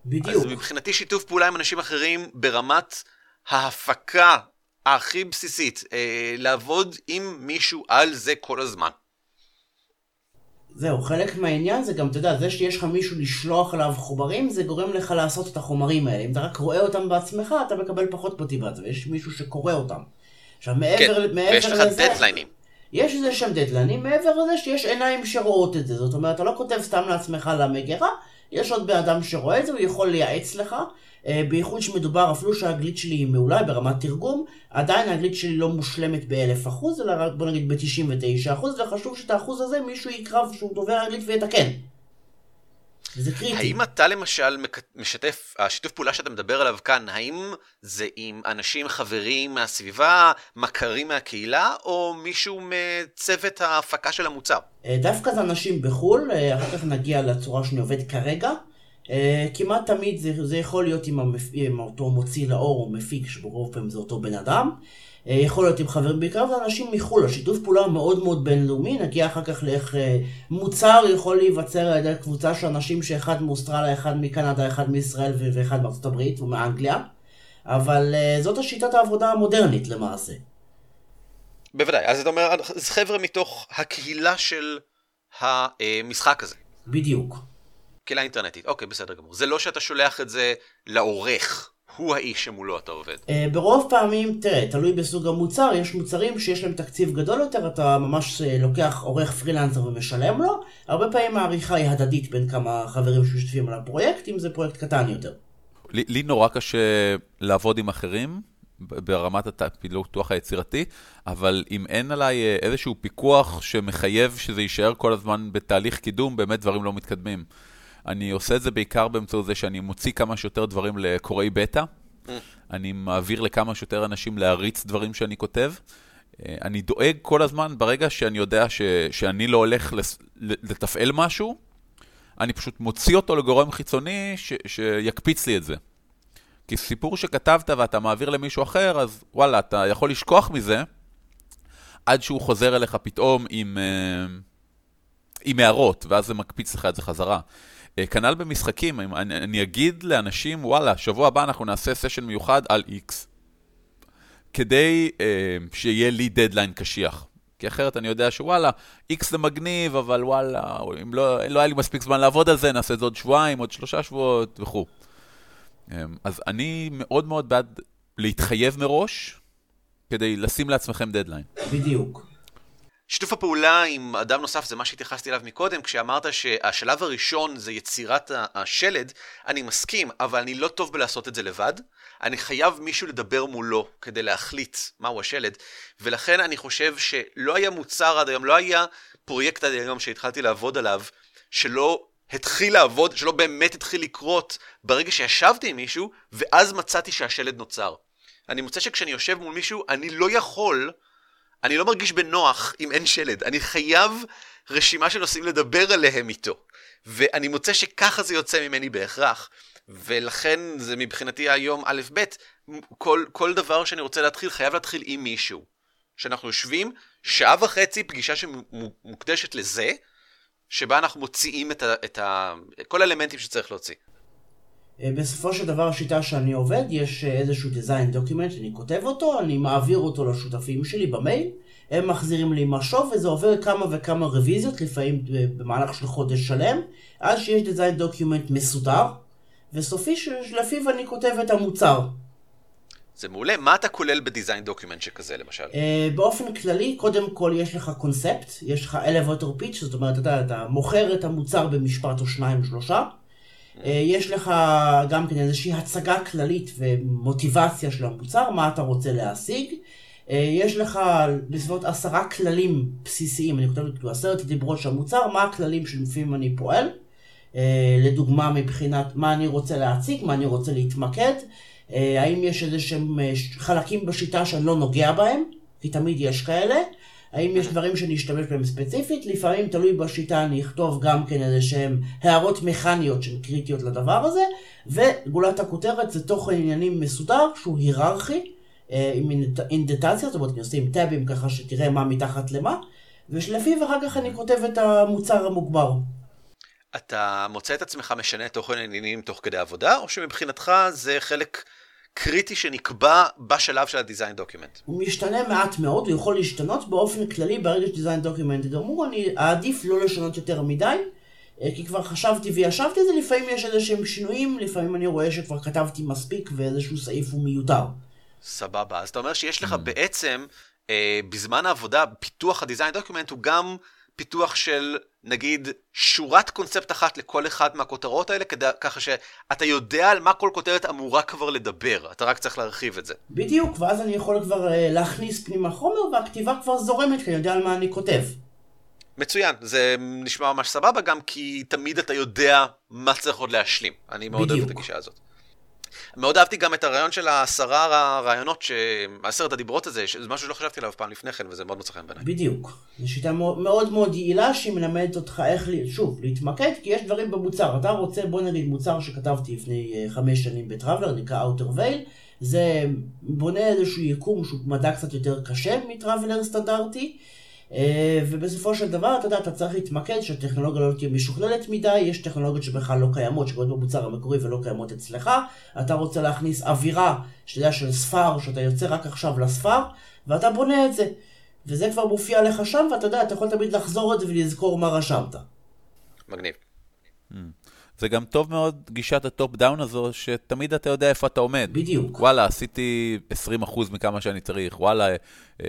בדיוק. אז מבחינתי שיתוף פעולה עם אנשים אחרים ברמת ההפקה הכי בסיסית, אה, לעבוד עם מישהו על זה כל הזמן. זהו, חלק מהעניין זה גם, אתה יודע, זה שיש לך מישהו לשלוח עליו חומרים, זה גורם לך לעשות את החומרים האלה. אם אתה רק רואה אותם בעצמך, אתה מקבל פחות מוטיבציה, ויש מישהו שקורא אותם. עכשיו, מעבר, כן, מעבר ויש לך לזה... דדליינים. יש איזה שם דדליינים, מעבר לזה שיש עיניים שרואות את זה. זאת אומרת, אתה לא כותב סתם לעצמך למגירה, יש עוד בן אדם שרואה את זה, הוא יכול לייעץ לך. אה, בייחוד שמדובר, אפילו שהאנגלית שלי היא מעולה ברמת תרגום, עדיין האנגלית שלי לא מושלמת באלף אחוז, אלא רק בוא נגיד ב-99 אחוז, וחשוב שאת האחוז הזה מישהו יקרב שהוא דובר אנגלית ויתקן. וזה קריטי. האם אתה למשל משתף, השיתוף פעולה שאתה מדבר עליו כאן, האם זה עם אנשים, חברים מהסביבה, מכרים מהקהילה, או מישהו מצוות ההפקה של המוצר? אה, דווקא זה אנשים בחו"ל, אה, אחר כך נגיע לצורה שאני עובד כרגע. אה, כמעט תמיד זה, זה יכול להיות עם, המפ... עם אותו מוציא לאור או מפיק, שברוב פעמים זה אותו בן אדם. אה, יכול להיות עם חברים, בעיקר זה אנשים מחו"ל, השיתוף פעולה מאוד מאוד בינלאומי, נגיע אחר כך לאיך אה, מוצר יכול להיווצר על ידי קבוצה של אנשים שאחד מאוסטרליה, אחד מקנדה, אחד מישראל ואחד מארצות הברית ומאנגליה, אבל אה, זאת השיטת העבודה המודרנית למעשה. בוודאי, אז אתה אומר, זה חבר'ה מתוך הקהילה של המשחק הזה. בדיוק. קהילה אינטרנטית, אוקיי, בסדר גמור. זה לא שאתה שולח את זה לעורך. הוא האיש שמולו אתה עובד. Uh, ברוב פעמים, תראה, תלוי בסוג המוצר, יש מוצרים שיש להם תקציב גדול יותר, אתה ממש uh, לוקח עורך פרילנסר ומשלם לו, הרבה פעמים העריכה היא הדדית בין כמה חברים שמשתתפים על הפרויקט, אם זה פרויקט קטן יותר. לי, לי נורא קשה לעבוד עם אחרים, ברמת הפילוח היצירתי, אבל אם אין עליי אה, איזשהו פיקוח שמחייב שזה יישאר כל הזמן בתהליך קידום, באמת דברים לא מתקדמים. אני עושה את זה בעיקר באמצעות זה שאני מוציא כמה שיותר דברים לקוראי בטא. אני מעביר לכמה שיותר אנשים להריץ דברים שאני כותב. אה, אני דואג כל הזמן, ברגע שאני יודע ש, שאני לא הולך לתפעל משהו, אני פשוט מוציא אותו לגורם חיצוני ש, שיקפיץ לי את זה. כי סיפור שכתבת ואתה מעביר למישהו אחר, אז וואלה, אתה יכול לשכוח מזה, עד שהוא חוזר אליך פתאום עם, אה, עם הערות, ואז זה מקפיץ לך את זה חזרה. אה, כנ"ל במשחקים, אני, אני אגיד לאנשים, וואלה, שבוע הבא אנחנו נעשה סשן מיוחד על X. כדי אה, שיהיה לי דדליין קשיח. כי אחרת אני יודע שוואלה, X זה מגניב, אבל וואלה, אם לא, לא היה לי מספיק זמן לעבוד על זה, נעשה את זה עוד שבועיים, עוד שלושה שבועות וכו'. אמ, אז אני מאוד מאוד בעד להתחייב מראש, כדי לשים לעצמכם דדליין. בדיוק. שיתוף הפעולה עם אדם נוסף זה מה שהתייחסתי אליו מקודם, כשאמרת שהשלב הראשון זה יצירת השלד, אני מסכים, אבל אני לא טוב בלעשות את זה לבד. אני חייב מישהו לדבר מולו כדי להחליט מהו השלד, ולכן אני חושב שלא היה מוצר עד היום, לא היה פרויקט עד היום שהתחלתי לעבוד עליו, שלא התחיל לעבוד, שלא באמת התחיל לקרות ברגע שישבתי עם מישהו, ואז מצאתי שהשלד נוצר. אני מוצא שכשאני יושב מול מישהו, אני לא יכול, אני לא מרגיש בנוח אם אין שלד. אני חייב רשימה של נושאים לדבר עליהם איתו. ואני מוצא שככה זה יוצא ממני בהכרח. ולכן זה מבחינתי היום א' ב', כל, כל דבר שאני רוצה להתחיל חייב להתחיל עם מישהו. שאנחנו יושבים, שעה וחצי פגישה שמוקדשת לזה, שבה אנחנו מוציאים את, ה, את ה, כל האלמנטים שצריך להוציא. אה, בסופו של דבר השיטה שאני עובד, יש אה, איזשהו design document, אני כותב אותו, אני מעביר אותו לשותפים שלי במייל, הם מחזירים לי משוב וזה עובר כמה וכמה רוויזיות, לפעמים אה, במהלך של חודש שלם, עד שיש design document מסודר, וסופי שלפיו אני כותב את המוצר. זה מעולה. מה אתה כולל ב design document שכזה למשל? Uh, באופן כללי, קודם כל יש לך קונספט, יש לך elevator pitch, זאת אומרת, אתה, אתה מוכר את המוצר במשפט או שניים או שלושה. Uh, יש לך גם כן איזושהי הצגה כללית ומוטיבציה של המוצר, מה אתה רוצה להשיג. Uh, יש לך בסביבות עשרה כללים בסיסיים, אני כותב כאילו עשרת הדיברות של המוצר, מה הכללים שלפיהם אני פועל. Uh, לדוגמה מבחינת מה אני רוצה להציג, מה אני רוצה להתמקד. אה, האם יש איזה שהם אה, חלקים בשיטה שאני לא נוגע בהם, כי תמיד יש כאלה. האם יש דברים שאני אשתמש בהם ספציפית? לפעמים תלוי בשיטה אני אכתוב גם כן איזה שהם הערות מכניות שהן קריטיות לדבר הזה, וגולת הכותרת זה תוכן עניינים מסודר שהוא היררכי, אה, עם אינדטציה, זאת אומרת אני עושה עם טאבים ככה שתראה מה מתחת למה, ושלפיו אחר כך אני כותב את המוצר המוגבר. אתה מוצא את עצמך משנה תוכן עניינים תוך כדי עבודה, או שמבחינתך זה חלק קריטי שנקבע בשלב של ה design document? הוא משתנה מעט מאוד, הוא יכול להשתנות באופן כללי ברגע ש design document גמור, אני אעדיף לא לשנות יותר מדי, אה, כי כבר חשבתי וישבתי על זה, לפעמים יש איזה שהם שינויים, לפעמים אני רואה שכבר כתבתי מספיק ואיזשהו סעיף הוא מיותר. סבבה, אז אתה אומר שיש לך mm. בעצם, אה, בזמן העבודה, פיתוח ה design document הוא גם פיתוח של נגיד שורת קונספט אחת לכל אחד מהכותרות האלה, כדי, ככה שאתה יודע על מה כל כותרת אמורה כבר לדבר, אתה רק צריך להרחיב את זה. בדיוק, ואז אני יכול כבר uh, להכניס פנימה חומר והכתיבה כבר זורמת, כי אני יודע על מה אני כותב. מצוין, זה נשמע ממש סבבה גם כי תמיד אתה יודע מה צריך עוד להשלים. אני מאוד אוהב את הגישה הזאת. מאוד אהבתי גם את הרעיון של העשרה רעיונות, עשרת הדיברות הזה, שזה משהו שלא חשבתי עליו פעם לפני כן, וזה מאוד מוצא חן בעיניי. בדיוק. זו שיטה מאוד מאוד יעילה שהיא מלמדת אותך איך, שוב, להתמקד, כי יש דברים במוצר. אתה רוצה, בוא נגיד, מוצר שכתבתי לפני אה, חמש שנים בטראבלר, נקרא Outer Veil, זה בונה איזשהו יקום שהוא מדע קצת יותר קשה מטראבלר סטנדרטי. אה, ובסופו של דבר, אתה יודע, אתה צריך להתמקד שהטכנולוגיה לא תהיה משוכללת מדי, יש טכנולוגיות שבכלל לא קיימות, שקורות במוצר המקורי ולא קיימות אצלך, אתה רוצה להכניס אווירה, שאתה יודע, של ספר, שאתה יוצא רק עכשיו לספר, ואתה בונה את זה. וזה כבר מופיע לך שם, ואתה יודע, אתה יכול תמיד לחזור את זה ולזכור מה רשמת. מגניב. Hmm. זה גם טוב מאוד גישת ה top down הזו, שתמיד אתה יודע איפה אתה עומד. בדיוק. וואלה, עשיתי 20% מכמה שאני צריך, וואלה, אמ,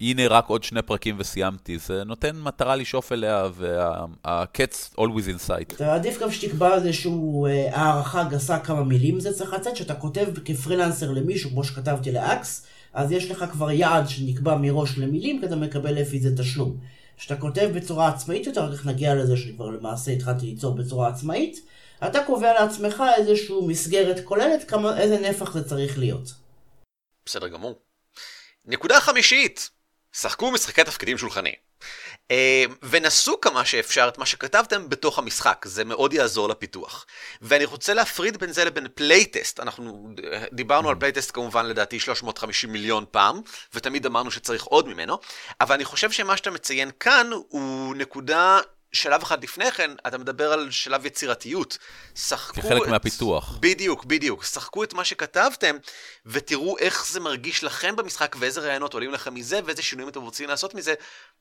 הנה רק עוד שני פרקים וסיימתי, זה נותן מטרה לשאוף אליה, וה-target's always in sight. אתה עדיף גם שתקבע איזושהי אה, הערכה גסה כמה מילים זה צריך לצאת, שאתה כותב כפרילנסר למישהו, כמו שכתבתי לאקס, אז יש לך כבר יעד שנקבע מראש למילים, כי אתה מקבל לפי זה תשלום. כשאתה כותב בצורה עצמאית יותר, כך נגיע לזה שכבר למעשה התחלתי ליצור בצורה עצמאית, אתה קובע לעצמך איזושהי מסגרת כוללת, כמה, איזה נפח זה צריך להיות. בסדר גמור. נקודה חמישית, שחקו משחקי תפקידים שולחני. אה, ונסו כמה שאפשר את מה שכתבתם בתוך המשחק, זה מאוד יעזור לפיתוח. ואני רוצה להפריד בין זה לבין playtest, אנחנו דיברנו על playtest כמובן לדעתי 350 מיליון פעם, ותמיד אמרנו שצריך עוד ממנו, אבל אני חושב שמה שאתה מציין כאן הוא נקודה שלב אחד לפני כן, אתה מדבר על שלב יצירתיות. שחקו כחלק את... מהפיתוח. בדיוק, בדיוק. שחקו את מה שכתבתם, ותראו איך זה מרגיש לכם במשחק, ואיזה רעיונות עולים לכם מזה, ואיזה שינויים אתם רוצים לעשות מזה,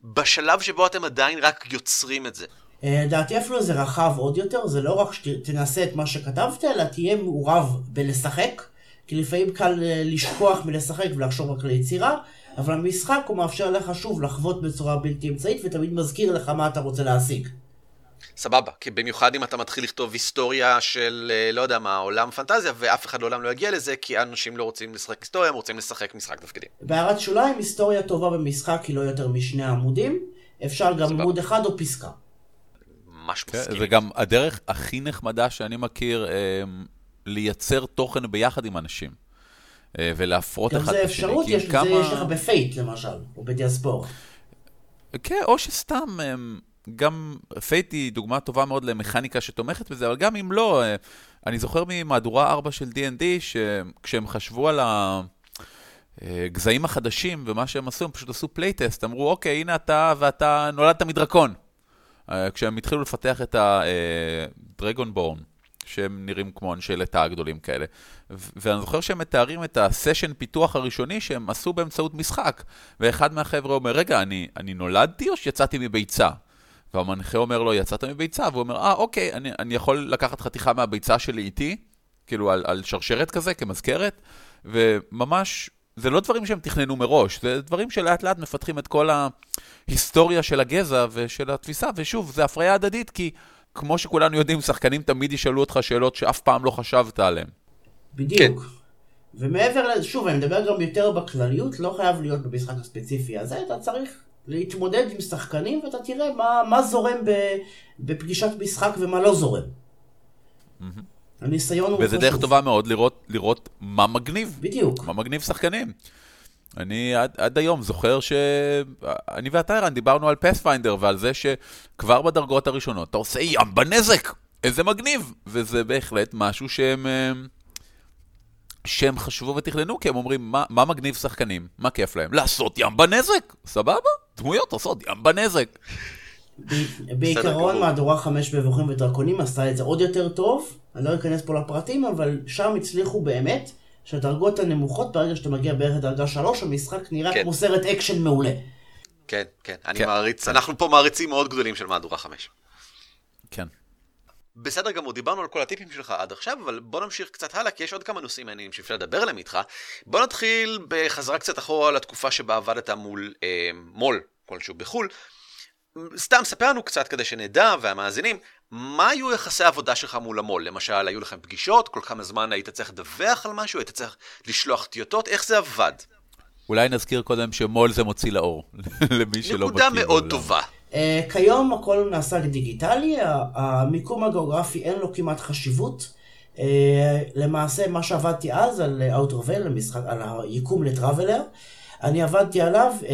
בשלב שבו אתם עדיין רק יוצרים את זה. אה, לדעתי אפילו זה רחב עוד יותר, זה לא רק שתנסה את מה שכתבת, אלא תהיה מעורב בלשחק, כי לפעמים קל אה, לשכוח מלשחק ולחשוב רק ליצירה. אבל המשחק הוא מאפשר לך שוב לחוות בצורה בלתי אמצעית ותמיד מזכיר לך מה אתה רוצה להשיג. סבבה, כי במיוחד אם אתה מתחיל לכתוב היסטוריה של, אה, לא יודע מה, עולם פנטזיה, ואף אחד לעולם לא יגיע לזה, כי אנשים לא רוצים לשחק היסטוריה, הם רוצים לשחק משחק תפקידים. בהערת שוליים, היסטוריה טובה במשחק היא לא יותר משני עמודים, אפשר גם סבבה. עמוד אחד או פסקה. ממש כן, מסכים. זה גם הדרך הכי נחמדה שאני מכיר אה, לייצר תוכן ביחד עם אנשים. אה, ולהפרות אחד את השני. גם זה אפשרות, יש, כמה... זה יש לך ב Fate למשל, או ב Diaspora. כן, או שסתם, גם Fate היא דוגמה טובה מאוד למכניקה שתומכת בזה, אבל גם אם לא, אה, אני זוכר ממהדורה 4 של D&D, שכשהם חשבו על הגזעים החדשים ומה שהם עשו, הם פשוט עשו playtest, אמרו, אוקיי, הנה אתה ואתה נולדת מדרקון. אה, כשהם התחילו לפתח את ה Dragonborn. שהם נראים כמו אנשי לטאה גדולים כאלה. ואני זוכר שהם מתארים את הסשן פיתוח הראשוני שהם עשו באמצעות משחק. ואחד מהחבר'ה אומר, רגע, אני, אני נולדתי או שיצאתי מביצה? והמנחה אומר לו, יצאת מביצה? והוא אומר, אה, אוקיי, אני, אני יכול לקחת חתיכה מהביצה שלי איתי, כאילו על, על שרשרת כזה, כמזכרת, וממש, זה לא דברים שהם תכננו מראש, זה דברים שלאט לאט מפתחים את כל ההיסטוריה של הגזע ושל התפיסה, ושוב, זה הפריה הדדית, כי... כמו שכולנו יודעים, שחקנים תמיד ישאלו אותך שאלות שאף פעם לא חשבת עליהן. בדיוק. כן. ומעבר לזה, שוב, אני מדבר גם יותר בכלליות, לא חייב להיות במשחק הספציפי הזה, אתה צריך להתמודד עם שחקנים ואתה תראה מה, מה זורם בפגישת משחק ומה לא זורם. הניסיון הוא חשוב. וזה דרך טובה מאוד לראות, לראות מה מגניב. בדיוק. מה מגניב שחקנים. אני עד, עד היום זוכר שאני ואתה, ערן, דיברנו על פספיינדר ועל זה שכבר בדרגות הראשונות אתה עושה ים בנזק, איזה מגניב. וזה בהחלט משהו שהם, אה, שהם חשבו ותכננו, כי הם אומרים, מה, מה מגניב שחקנים? מה כיף להם? לעשות ים בנזק, סבבה? דמויות עושות ים נזק. בעיקרון מהדורה 5 מבוכים ודרקונים עשתה את זה עוד יותר טוב, אני לא אכנס פה לפרטים, אבל שם הצליחו באמת שהדרגות הנמוכות, ברגע שאתה מגיע בערך לדרגה 3, המשחק נראה כן. כמו סרט אקשן מעולה. כן, כן, אני כן. מעריץ, אנחנו פה מעריצים מאוד גדולים של מהדורה 5. כן. בסדר גמור, דיברנו על כל הטיפים שלך עד עכשיו, אבל בוא נמשיך קצת הלאה, כי יש עוד כמה נושאים מעניינים שאפשר לדבר עליהם איתך. בוא נתחיל בחזרה קצת אחורה לתקופה שבה עבדת מול אה, מו"ל כלשהו בחו"ל. סתם, ספר לנו קצת כדי שנדע, והמאזינים, מה היו יחסי העבודה שלך מול המו"ל? למשל, היו לכם פגישות? כל כמה זמן היית צריך לדווח על משהו? היית צריך לשלוח טיוטות? איך זה עבד? אולי נזכיר קודם שמו"ל זה מוציא לאור, למי שלא בקיא. נקודה מאוד בעולם. טובה. Uh, כיום הכל נעשה דיגיטלי, המיקום הגיאוגרפי אין לו כמעט חשיבות. Uh, למעשה, מה שעבדתי אז על Outer על היקום לטראבלר, אני עבדתי עליו uh,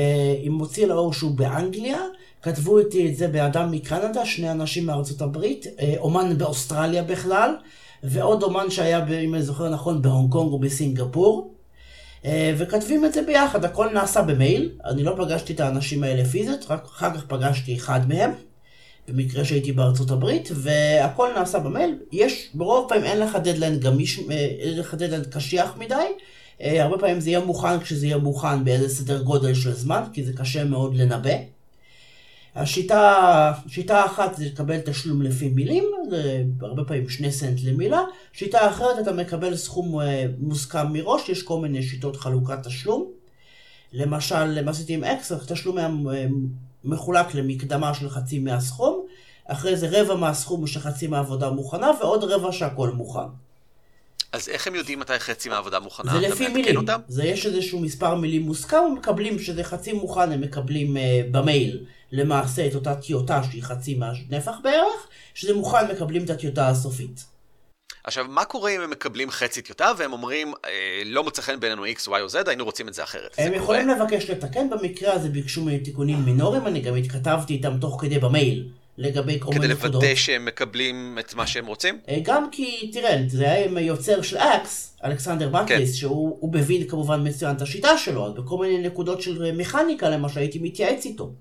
עם מוציא לאור שהוא באנגליה, כתבו איתי את זה באדם מקנדה, שני אנשים מארצות הברית, אה, אומן באוסטרליה בכלל, ועוד אומן שהיה, אם אני זוכר נכון, בהונג קונג או בסינגפור. אה, וכתבים את זה ביחד, הכל נעשה במייל, אני לא פגשתי את האנשים האלה פיזית, רק אחר כך פגשתי אחד מהם, במקרה שהייתי בארצות הברית, והכל נעשה במייל. יש, ברוב פעמים אין לך דדליין גמיש, אה, אין לך דדליין קשיח מדי, הרבה פעמים זה יהיה מוכן כשזה יהיה מוכן באיזה סדר גודל של זמן, כי זה קשה מאוד לנבא. השיטה, שיטה אחת זה לקבל תשלום לפי מילים, זה הרבה פעמים שני סנט למילה. שיטה אחרת אתה מקבל סכום אה, מוסכם מראש, יש כל מיני שיטות חלוקת תשלום. למשל, מה עשיתי עם אקס, התשלום היה אה, מחולק למקדמה של חצי מהסכום, אחרי זה רבע מהסכום שחצי מהעבודה מוכנה, ועוד רבע שהכל מוכן. אז איך הם יודעים מתי חצי מהעבודה מוכנה? זה לפי מילים. אותם? זה יש איזשהו מספר מילים מוסכם, הם מקבלים, שזה חצי מוכן, הם מקבלים uh, במייל למעשה את אותה טיוטה שהיא חצי מהנפח בערך, שזה מוכן מקבלים את הטיוטה הסופית. עכשיו, מה קורה אם הם מקבלים חצי טיוטה והם אומרים, אה, לא מוצא חן בינינו X, Y או Z, היינו רוצים את זה אחרת. הם זה יכולים קורה? לבקש לתקן, במקרה הזה ביקשו ממני תיקונים מינוריים, אני גם התכתבתי איתם תוך כדי במייל, לגבי כל כדי מיני נקודות. לוודא שהם מקבלים את מה שהם רוצים? אה, גם כי, תראה, זה היה עם היוצר של אקס, אלכסנדר בטליס, כן. שהוא הוא מבין כמובן מצוין את השיטה שלו, אז בכל מיני נקודות של מכניקה למשל הייתי מתייעץ איתו.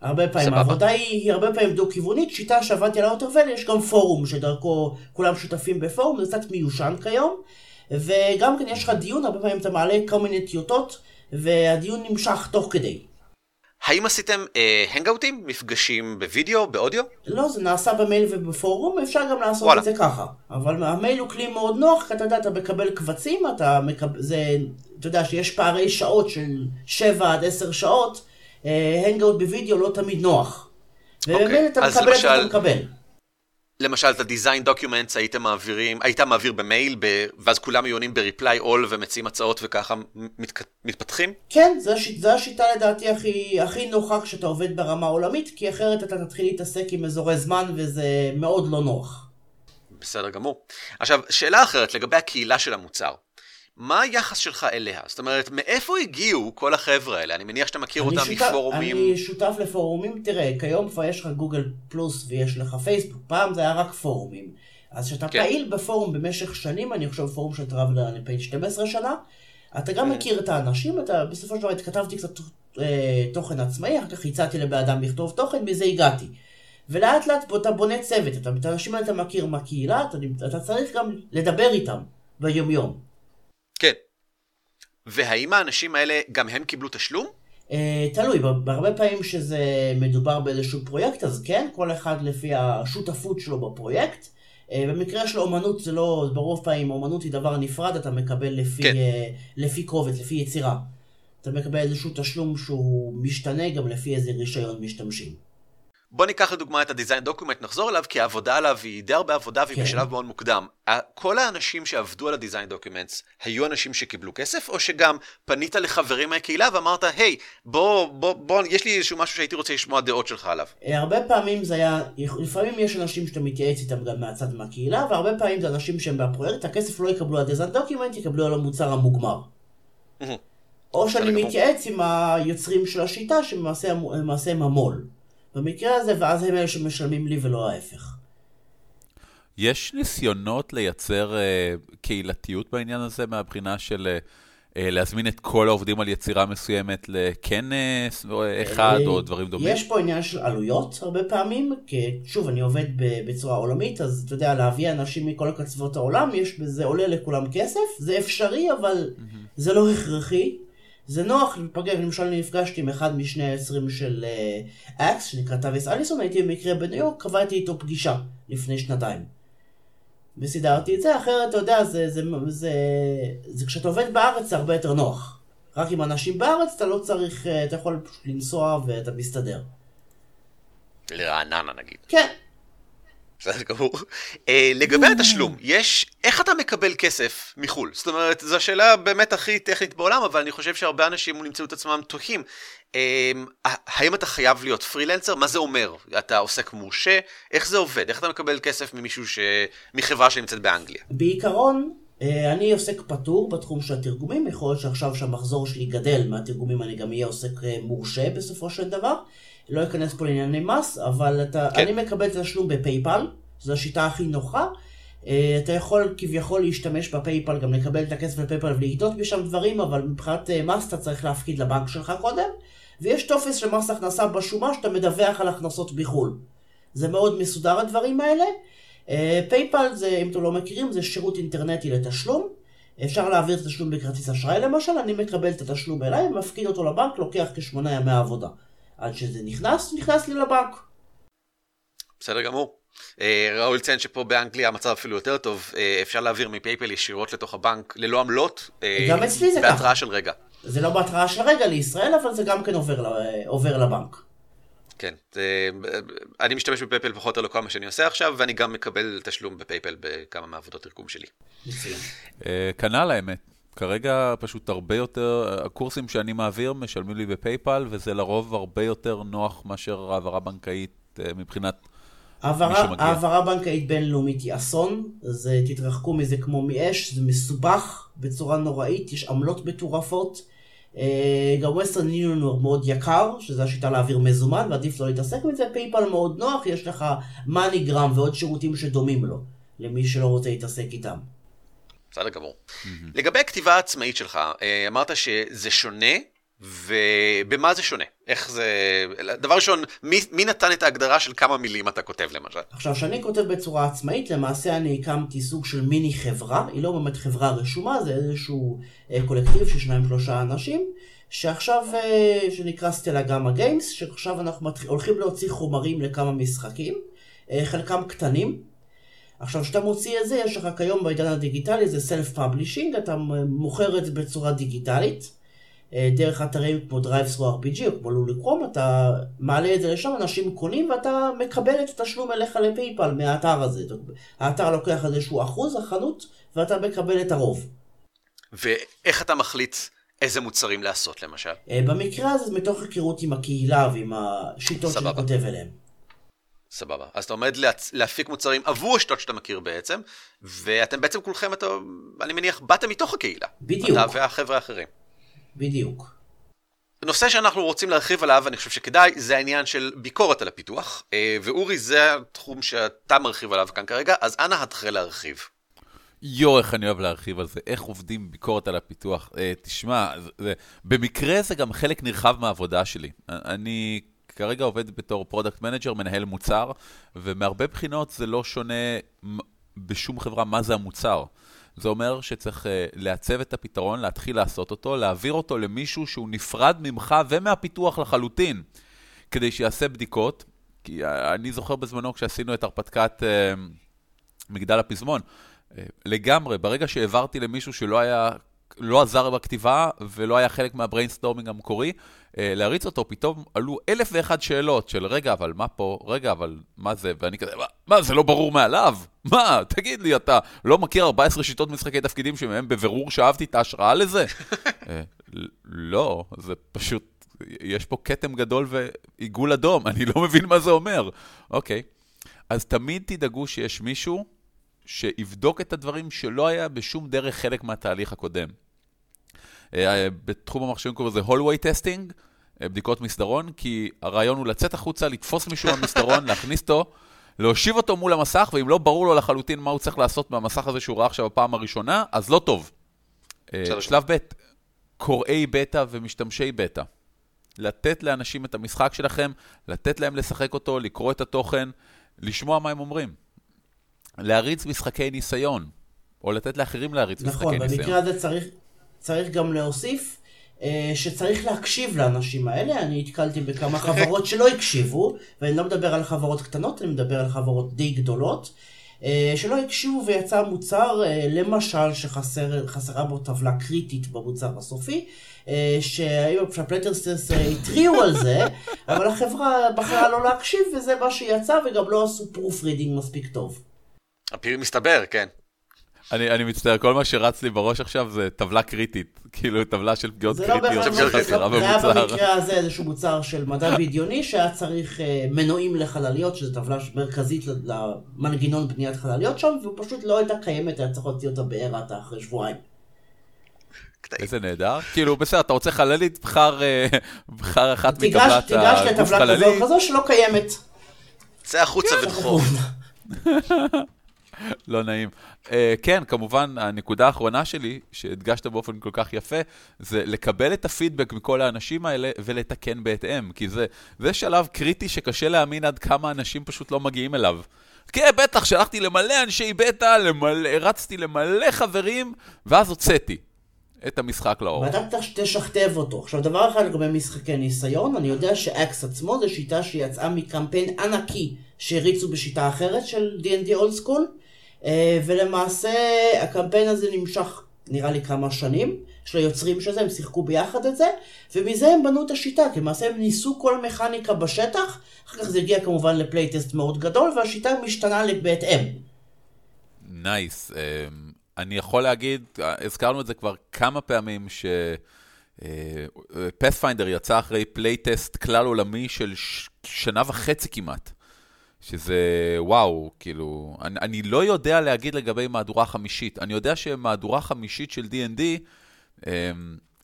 הרבה פעמים, סבבה. העבודה היא, היא הרבה פעמים דו-כיוונית, שיטה שעבדתי על האוטרוול, יש גם פורום שדרכו כולם שותפים בפורום, זה קצת מיושן כיום, וגם כן יש לך דיון, הרבה פעמים אתה מעלה כל מיני טיוטות, והדיון נמשך תוך כדי. האם עשיתם אה, הנגאוטים, מפגשים בווידאו, באודיו? לא, זה נעשה במייל ובפורום, אפשר גם לעשות וואלה. את זה ככה. אבל המייל הוא כלי מאוד נוח, כי אתה יודע, אתה מקבל קבצים, אתה מקבל, זה, אתה יודע שיש פערי שעות של 7 עד 10 שעות, הנגאוט בווידאו לא תמיד נוח. ובמייל אתה אז מקבל את זה, למשל- אתה מקבל. למשל, את ה-design documents הייתם מעבירים, היית מעביר במייל, ב... ואז כולם היו עונים ב-reply all ומציעים הצעות וככה מתק... מתפתחים? כן, זו השיט, זו השיטה לדעתי הכי, הכי נוחה כשאתה עובד ברמה עולמית, כי אחרת אתה תתחיל להתעסק עם אזורי זמן וזה מאוד לא נוח. בסדר גמור. עכשיו, שאלה אחרת לגבי הקהילה של המוצר. מה היחס שלך אליה? זאת אומרת, מאיפה הגיעו כל החבר'ה האלה? אני מניח שאתה מכיר אותם שותף- מפורומים. אני שותף לפורומים, תראה, כיום כבר יש לך גוגל פלוס ויש לך פייסבוק, פעם זה היה רק פורומים. אז כשאתה כן. פעיל בפורום במשך שנים, אני חושב פורום של טראבל אני פעיל 12 שנה, אתה גם כן. מכיר את האנשים, אתה בסופו של דבר התכתבתי קצת אה, תוכן עצמאי, אחר כך הצעתי לבן אדם לכתוב תוכן, מזה הגעתי. ולאט לאט אתה בונה צוות, אתה, את האנשים האלה אתה מכיר מהקהילה, אתה, אתה צריך גם לדבר איתם ביומיום. והאם האנשים האלה, גם הם קיבלו תשלום? אה, תלוי, בהרבה פעמים שזה מדובר באיזשהו פרויקט, אז כן, כל אחד לפי השותפות שלו בפרויקט. אה, במקרה של אומנות זה לא, ברוב פעמים אומנות היא דבר נפרד, אתה מקבל לפי, כן. אה, לפי קובץ, לפי יצירה. אתה מקבל איזשהו תשלום שהוא משתנה גם לפי איזה רישיון משתמשים. בוא ניקח לדוגמה את ה-design document, נחזור אליו, כי העבודה עליו היא די הרבה עבודה והיא כן. בשלב מאוד מוקדם. כל האנשים שעבדו על ה-design documents היו אנשים שקיבלו כסף, או שגם פנית לחברים מהקהילה ואמרת, היי, בוא, בוא, בוא, יש לי איזשהו משהו שהייתי רוצה לשמוע דעות שלך עליו. אה, הרבה פעמים זה היה, לפעמים יש אנשים שאתה מתייעץ איתם גם מהצד מהקהילה, והרבה פעמים זה אנשים שהם בפרויקט, הכסף לא יקבלו על design document, יקבלו על המוצר המוגמר. או שאני. מתייעץ עם היוצרים של השיטה, שלמעשה הם- למעשה הם המו"ל. במקרה הזה, ואז הם אלה שמשלמים לי ולא ההפך. יש ניסיונות לייצר אה, קהילתיות בעניין הזה מהבחינה של אה, להזמין את כל העובדים על יצירה מסוימת לכנס או אחד או דברים דומים? יש פה עניין של עלויות הרבה פעמים, כי שוב, אני עובד בצורה עולמית, אז אתה יודע, להביא אנשים מכל קצוות העולם, יש בזה עולה לכולם כסף, זה אפשרי, אבל זה לא הכרחי. זה נוח להיפגש, למשל אני נפגשתי עם אחד משני היוצרים של אקס, שנקרא טוויס אליסון, הייתי במקרה בניו יורק, קבעתי איתו פגישה לפני שנתיים. וסידרתי את זה, אחרת אתה יודע, זה, זה, זה, זה, זה כשאתה עובד בארץ זה הרבה יותר נוח. רק עם אנשים בארץ אתה לא צריך, אה, אתה יכול לנסוע ואתה מסתדר. לרעננה נגיד. כן, בסדר גמור. אה, לגבי התשלום, יש, איך אתה מקבל כסף מחו"ל? זאת אומרת, זו השאלה באמת הכי טכנית בעולם, אבל אני חושב שהרבה אנשים נמצאו את עצמם תוהים. אה, האם אתה חייב להיות פרילנסר? מה זה אומר? אתה עוסק מורשה? איך זה עובד? איך אתה מקבל כסף ממישהו ש... מחברה שנמצאת באנגליה? בעיקרון, אה, אני עוסק פטור בתחום של התרגומים, יכול להיות שעכשיו שהמחזור שלי גדל מהתרגומים, אני גם אהיה עוסק אה, מורשה בסופו של דבר. לא אכנס פה לענייני מס, אבל אתה, כן. אני מקבל את התשלום ב PayPal, זו השיטה הכי נוחה. אה, אתה יכול כביכול להשתמש ב PayPal, גם לקבל את הכסף ב PayPal ולקנות משם דברים, אבל מבחינת אה, מס אתה צריך להפקיד לבנק שלך קודם. ויש טופס של מס הכנסה בשומה שאתה מדווח על הכנסות בחו"ל. זה מאוד מסודר הדברים האלה. אה, PayPal זה, אם אתם לא מכירים, זה שירות אינטרנטי לתשלום. אפשר להעביר את התשלום בכרטיס אשראי למשל, אני מקבל את התשלום אליי, מפקיד אותו לבנק, לוקח כשמונה ימי עבודה. עד שזה נכנס, נכנס לי לבנק. בסדר גמור. אה, ראוי לציין שפה באנגליה המצב אפילו יותר טוב, אה, אפשר להעביר מ PayPal ישירות לתוך הבנק ללא עמלות. אה, גם אצלי זה ככה. בהתראה של רגע. זה לא בהתראה של רגע לישראל, אבל זה גם כן עובר, עובר לבנק. כן, אני משתמש ב PayPal פחות או יותר לכל מה שאני עושה עכשיו, ואני גם מקבל תשלום ב PayPal בכמה מעבודות תרגום שלי. כנ"ל האמת. כרגע פשוט הרבה יותר, הקורסים שאני מעביר משלמים לי ב PayPal, וזה לרוב הרבה יותר נוח מאשר העברה בנקאית אה, מבחינת העברה, העברה בנקאית בינלאומית היא אסון, זה, תתרחקו מזה כמו מאש, זה מסובך בצורה נוראית, יש עמלות מטורפות. אה, גם Western Union הוא מאוד יקר, שזו השיטה להעביר מזומן, ועדיף לא להתעסק עם זה. PayPal מאוד נוח, יש לך MoneyGram ועוד שירותים שדומים לו, למי שלא רוצה להתעסק איתם. בסדר גמור. לגבי הכתיבה העצמאית שלך, אה, אמרת שזה שונה ובמה זה שונה? איך זה... דבר ראשון, מי, מי נתן את ההגדרה של כמה מילים אתה כותב למשל? עכשיו, כשאני כותב בצורה עצמאית, למעשה אני הקמתי סוג של מיני חברה, היא לא באמת חברה רשומה, זה איזשהו אה, קולקטיב של שניים שלושה אנשים, שעכשיו, אה, שנקרא Stellagama Games, שעכשיו אנחנו מתח... הולכים להוציא חומרים לכמה משחקים, חלקם קטנים. עכשיו, כשאתה מוציא את זה, יש לך כיום בעידן הדיגיטלי, זה self publishing, אתה מוכר את זה בצורה דיגיטלית. אה, דרך אתרים כמו DriveThruRPG או כמו Lulu.com, אתה מעלה את זה לשם, אנשים קונים ואתה מקבל את התשלום אליך ל PayPal מהאתר הזה. האתר לוקח איזשהו אחוז, החנות, ואתה מקבל את הרוב. ואיך אתה מחליט איזה מוצרים לעשות למשל? אה, במקרה הזה מתוך היכרות עם הקהילה ועם השיטות שאתה כותב אליהן. סבבה. אז אתה עומד להצ... להפיק מוצרים עבור השיטות שאתה מכיר בעצם, ואתם בעצם כולכם, אתה, אני מניח, באתם מתוך הקהילה. בדיוק. אתה והחבר'ה האחרים. בדיוק. נושא שאנחנו רוצים להרחיב עליו, אני חושב שכדאי, זה העניין של ביקורת על הפיתוח. אה, ואורי, זה התחום שאתה מרחיב עליו כאן כרגע, אז אנא התחיל להרחיב. יואו, איך אני אוהב להרחיב על זה, איך עובדים ביקורת על הפיתוח. אה, תשמע, זה, במקרה זה גם חלק נרחב מהעבודה שלי. אני כרגע עובד בתור product manager, מנהל מוצר, ומהרבה בחינות זה לא שונה בשום חברה מה זה המוצר. זה אומר שצריך אה, לעצב את הפתרון, להתחיל לעשות אותו, להעביר אותו למישהו שהוא נפרד ממך ומהפיתוח לחלוטין, כדי שיעשה בדיקות. כי אה, אני זוכר בזמנו כשעשינו את הרפתקת אה, מגדל הפזמון, אה, לגמרי, ברגע שהעברתי למישהו שלא היה לא עזר בכתיבה ולא היה חלק מה brainstorming המקורי, להריץ אותו, פתאום עלו אלף ואחת שאלות של רגע, אבל מה פה? רגע, אבל מה זה? ואני כזה, מה, מה זה לא ברור מאליו? מה, תגיד לי, אתה לא מכיר 14 שיטות משחקי תפקידים שמהם בבירור שאבתי את ההשראה לזה? אה, לא, זה פשוט, יש פה כתם גדול ועיגול אדום, אני לא מבין מה זה אומר. אוקיי, אז תמיד תדאגו שיש מישהו שיבדוק את הדברים שלא היה בשום דרך חלק מהתהליך הקודם. אה, בתחום המחשבים קוראים לזה hallway testing, אה, בדיקות מסדרון, כי הרעיון הוא לצאת החוצה, לתפוס מישהו במסדרון, להכניס אותו, להושיב אותו מול המסך, ואם לא ברור לו לחלוטין מה הוא צריך לעשות מהמסך הזה שהוא ראה עכשיו בפעם הראשונה, אז לא טוב. אה, שלב ב', קוראי בטא ומשתמשי בטא. לתת לאנשים את המשחק שלכם, לתת להם לשחק אותו, לקרוא את התוכן, לשמוע מה הם אומרים. להריץ משחקי ניסיון, או לתת לאחרים להריץ נכון, משחקי ניסיון. נכון, במקרה הזה צריך, צריך גם להוסיף אה, שצריך להקשיב לאנשים האלה. אני נתקלתי בכמה חברות שלא הקשיבו, ואני לא מדבר על חברות קטנות, אני מדבר על חברות די גדולות. אה, שלא הקשיבו ויצא מוצר, אה, למשל, שחסרה בו טבלה קריטית במוצר הסופי, שה playtesters התריעו על זה, אבל החברה בחרה לא להקשיב וזה מה שיצא, וגם לא עשו proof reading מספיק טוב. מסתבר, כן. אני, אני מצטער, כל מה שרץ לי בראש עכשיו זה טבלה קריטית, כאילו טבלה של פגיעות קריטיות של חסרה במוצר. זה היה במקרה הזה איזשהו מוצר של מדע בדיוני שהיה צריך אה, מנועים לחלליות, שזו טבלה מרכזית למנגנון בניית חלליות שם, והוא פשוט לא הייתה קיימת, היה צריך להוציא אותה בערתה אחרי שבועיים. איזה נהדר. כאילו, בסדר, אתה רוצה חללית, בחר, אה, בחר אחת מטבלת הגוף חללית. תיגש לטבלה כזו כזו שלא קיימת. צא החוצה ודחוף. לא נעים. Uh, כן, כמובן, הנקודה האחרונה שלי, שהדגשת באופן כל כך יפה, זה לקבל את הפידבק מכל האנשים האלה ולתקן בהתאם, כי זה, זה שלב קריטי שקשה להאמין עד כמה אנשים פשוט לא מגיעים אליו. כן, בטח, שלחתי למלא אנשי בטא, הרצתי למלא חברים, ואז הוצאתי. את המשחק לאור. ואתה תשכתב אותו. עכשיו, דבר אחד לגבי משחקי ניסיון, אני יודע שאקס עצמו זו שיטה שיצאה מקמפיין ענקי שהריצו בשיטה אחרת של D&D School, אה, ולמעשה הקמפיין הזה נמשך נראה לי כמה שנים, של היוצרים של זה, הם שיחקו ביחד את זה, ומזה הם בנו את השיטה, כי למעשה הם ניסו כל מכניקה בשטח, אחר כך זה הגיע כמובן ל playtest מאוד גדול, והשיטה משתנה בהתאם. Nice. Nice. אמ, אני יכול להגיד, הזכרנו את זה כבר כמה פעמים, ש... Pathfinder יצא אחרי playtest כלל עולמי של שנה וחצי כמעט. שזה וואו, כאילו, אני, אני לא יודע להגיד לגבי מהדורה חמישית. אני יודע שמהדורה חמישית של D&D um,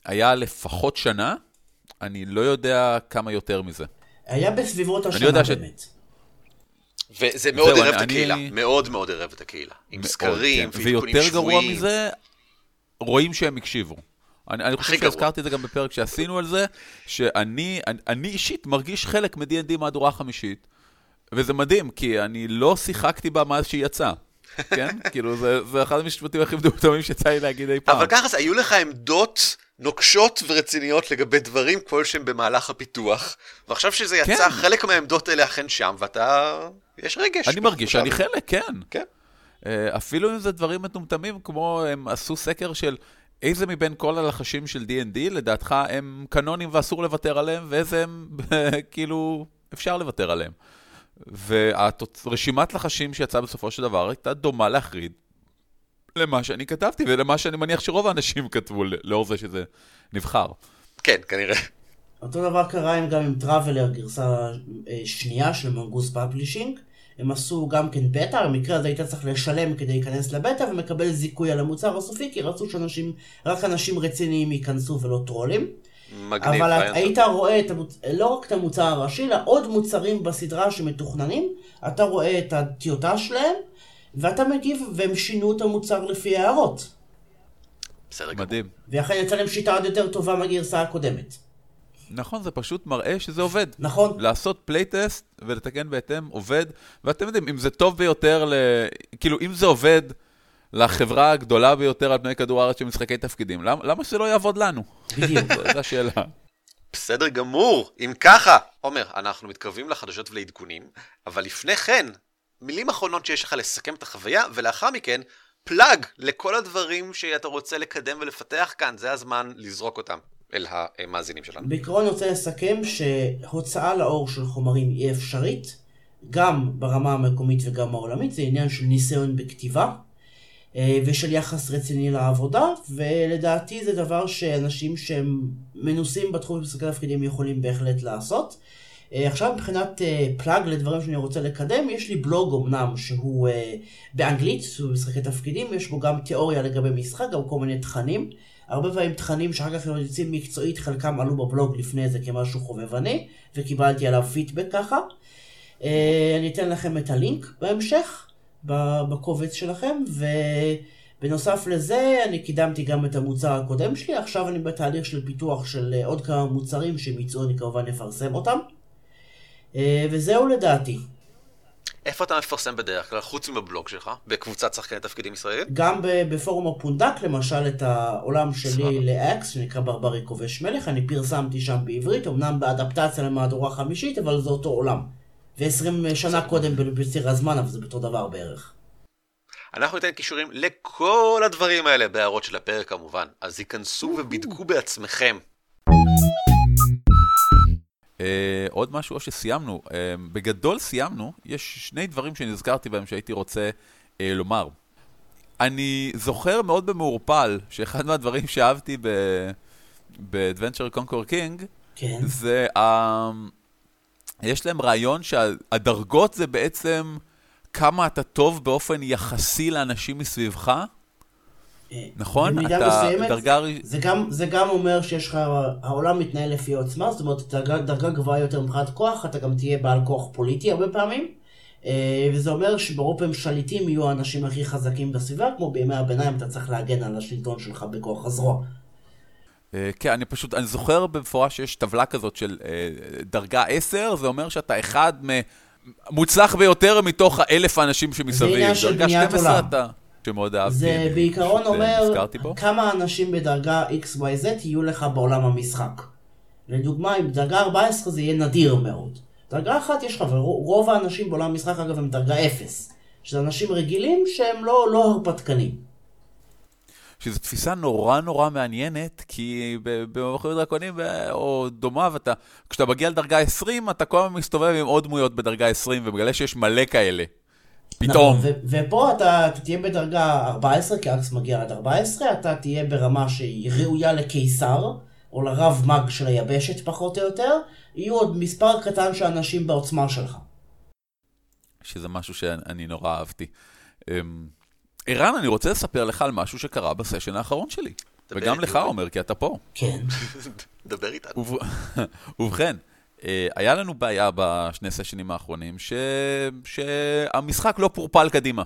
היה לפחות שנה, אני לא יודע כמה יותר מזה. היה בסביבות השנה באמת. ש... וזה מאוד ערב את הקהילה, מאוד מאוד ערב את הקהילה. עם סקרים כן. ועדכונים. ויותר גרוע מזה, רואים שהם הקשיבו. אני, אני חושב שהזכרתי את זה גם בפרק שעשינו על זה, שאני אני, אני אישית מרגיש חלק מ-D&D מהדורה חמישית, וזה מדהים, כי אני לא שיחקתי בה מאז שהיא יצאה. כן? כאילו, זה, זה אחד המשפטים הכי מטומטמים שיצא לי להגיד אי פעם. אבל ככה, היו לך עמדות נוקשות ורציניות לגבי דברים כלשהם במהלך הפיתוח, ועכשיו שזה יצא, כן. חלק מהעמדות האלה אכן שם, ואתה... יש רגש. אני מרגיש שאני חלק, כן. כן. אה, אפילו אם זה דברים מטומטמים, כמו הם עשו סקר של איזה מבין כל הלחשים של D&D, לדעתך, הם קנונים ואסור לוותר עליהם, ואיזה הם, כאילו, אפשר לוותר עליהם. ורשימת לחשים שיצאה בסופו של דבר הייתה דומה להחריד למה שאני כתבתי, ולמה שאני מניח שרוב האנשים כתבו לאור זה שזה נבחר. כן, כנראה. אותו דבר קרה עם, גם עם Traveller, גרסה אה, שנייה של Mongoose Publishing. הם עשו גם כן בטא, במקרה הזה היית צריך לשלם כדי להיכנס לבטא ומקבל זיכוי על המוצר הסופי, כי רצו שאנשים, רק אנשים רציניים ייכנסו ולא טרולים. מגניב. אבל את, היית רואה את המוצ... לא רק את המוצר הראשי, אלא עוד מוצרים בסדרה שמתוכננים, אתה רואה את הטיוטה שלהם, ואתה מגיב, והם שינו את המוצר לפי הערות. בסדר גמור. מדהים. ואכן יצא להם שיטה עוד יותר טובה מהגרסה הקודמת. נכון, זה פשוט מראה שזה עובד. נכון. לעשות playtest ולתקן בהתאם עובד, ואתם יודעים, אם זה טוב ביותר, ל... כאילו, אם זה עובד לחברה הגדולה ביותר על פני כדור הארץ של משחקי תפקידים, למה, למה שזה לא יעבוד לנו? בדיוק. זו השאלה. בסדר גמור. אם ככה, עומר, אנחנו מתקרבים לחדשות ולעדכונים, אבל לפני כן, מילים אחרונות שיש לך לסכם את החוויה, ולאחר מכן, פלאג לכל הדברים שאתה רוצה לקדם ולפתח כאן, זה הזמן לזרוק אותם. אל המאזינים שלנו. בעיקרון אני רוצה לסכם שהוצאה לאור של חומרים היא אפשרית, גם ברמה המקומית וגם העולמית, זה עניין של ניסיון בכתיבה ושל יחס רציני לעבודה, ולדעתי זה דבר שאנשים שהם מנוסים בתחום של משחקי תפקידים יכולים בהחלט לעשות. אה, עכשיו מבחינת פלאג אה, לדברים שאני רוצה לקדם, יש לי בלוג אמנם שהוא באנגלית, הוא משחקי תפקידים, יש בו גם תיאוריה לגבי משחק, גם כל מיני תכנים. הרבה פעמים תכנים שאחר כך הם יוצאים מקצועית, חלקם עלו בבלוג לפני זה כמשהו חובבני, וקיבלתי עליו פידבק ככה. אה, אני אתן לכם את הלינק בהמשך, בקובץ שלכם, ובנוסף לזה אני קידמתי גם את המוצר הקודם שלי, עכשיו אני בתהליך של פיתוח של עוד כמה מוצרים שהם יצאו, אני כמובן אפרסם אותם. אה, וזהו לדעתי. איפה אתה מפרסם בדרך כלל, חוץ מבלוג שלך, בקבוצת שחקני תפקידים ישראלית? גם בפורום הפונדק, למשל, את העולם שלי לאקס, שנקרא ברברי כובש מלך, אני פרסמתי שם בעברית, אמנם באדפטציה למהדורה חמישית, אבל זה אותו עולם. ו-20 שנה קודם בציר הזמן, אבל זה אותו דבר בערך. אנחנו ניתן קישורים לכל הדברים האלה בהערות של הפרק כמובן, אז היכנסו ובדקו בעצמכם. Uh, עוד משהו או שסיימנו, uh, בגדול סיימנו, יש שני דברים שנזכרתי בהם שהייתי רוצה uh, לומר. אני זוכר מאוד במעורפל שאחד מהדברים שאהבתי ב-Adventure Conquer King, כן. זה, uh, יש להם רעיון שהדרגות זה בעצם כמה אתה טוב באופן יחסי לאנשים מסביבך. נכון? במידה מסוימת, דרגה... זה, גם, זה גם אומר שיש לך, העולם מתנהל לפי עוצמה, זאת אומרת, דרגה, דרגה גבוהה יותר מבחינת כוח, אתה גם תהיה בעל כוח פוליטי הרבה פעמים. אה, וזה אומר שברוב פעמים שליטים יהיו האנשים הכי חזקים בסביבה, כמו בימי הביניים אתה צריך להגן על השלטון שלך בכוח הזרוע. אה, כן, אני פשוט, אני זוכר במפורש שיש טבלה כזאת של אה, דרגה 10, זה אומר שאתה אחד מוצלח ביותר מתוך האלף האנשים שמסביב. זה עניין של בניית עולם. אתה... שמאוד אהבתי. זה בעיקרון אה, אומר כמה אנשים בדרגה XYZ יהיו לך בעולם המשחק. לדוגמה, אם בדרגה 14 זה יהיה נדיר מאוד. דרגה אחת יש לך, ורוב האנשים בעולם המשחק אגב הם דרגה 0. שזה אנשים רגילים שהם לא, לא הרפתקנים. שזו תפיסה נורא נורא מעניינת, כי במלכות דרקונים או דומה, ואתה, כשאתה מגיע לדרגה 20, אתה כל הזמן מסתובב עם עוד דמויות בדרגה 20, ומגלה שיש מלא כאלה. פתאום. נכון, ופה אתה, אתה תהיה בדרגה 14, כי אקס מגיע עד 14, אתה תהיה ברמה שהיא ראויה לקיסר, או לרב מג של היבשת פחות או יותר, יהיו עוד מספר קטן של אנשים בעוצמה שלך. שזה משהו שאני נורא אהבתי. ערן, אני רוצה לספר לך על משהו שקרה בסשן האחרון שלי. וגם לך, עומר, כי אתה פה. כן. דבר איתנו. ובכן, אה, היה לנו בעיה בשני סשנים האחרונים, ש... שהמשחק לא פורפל קדימה.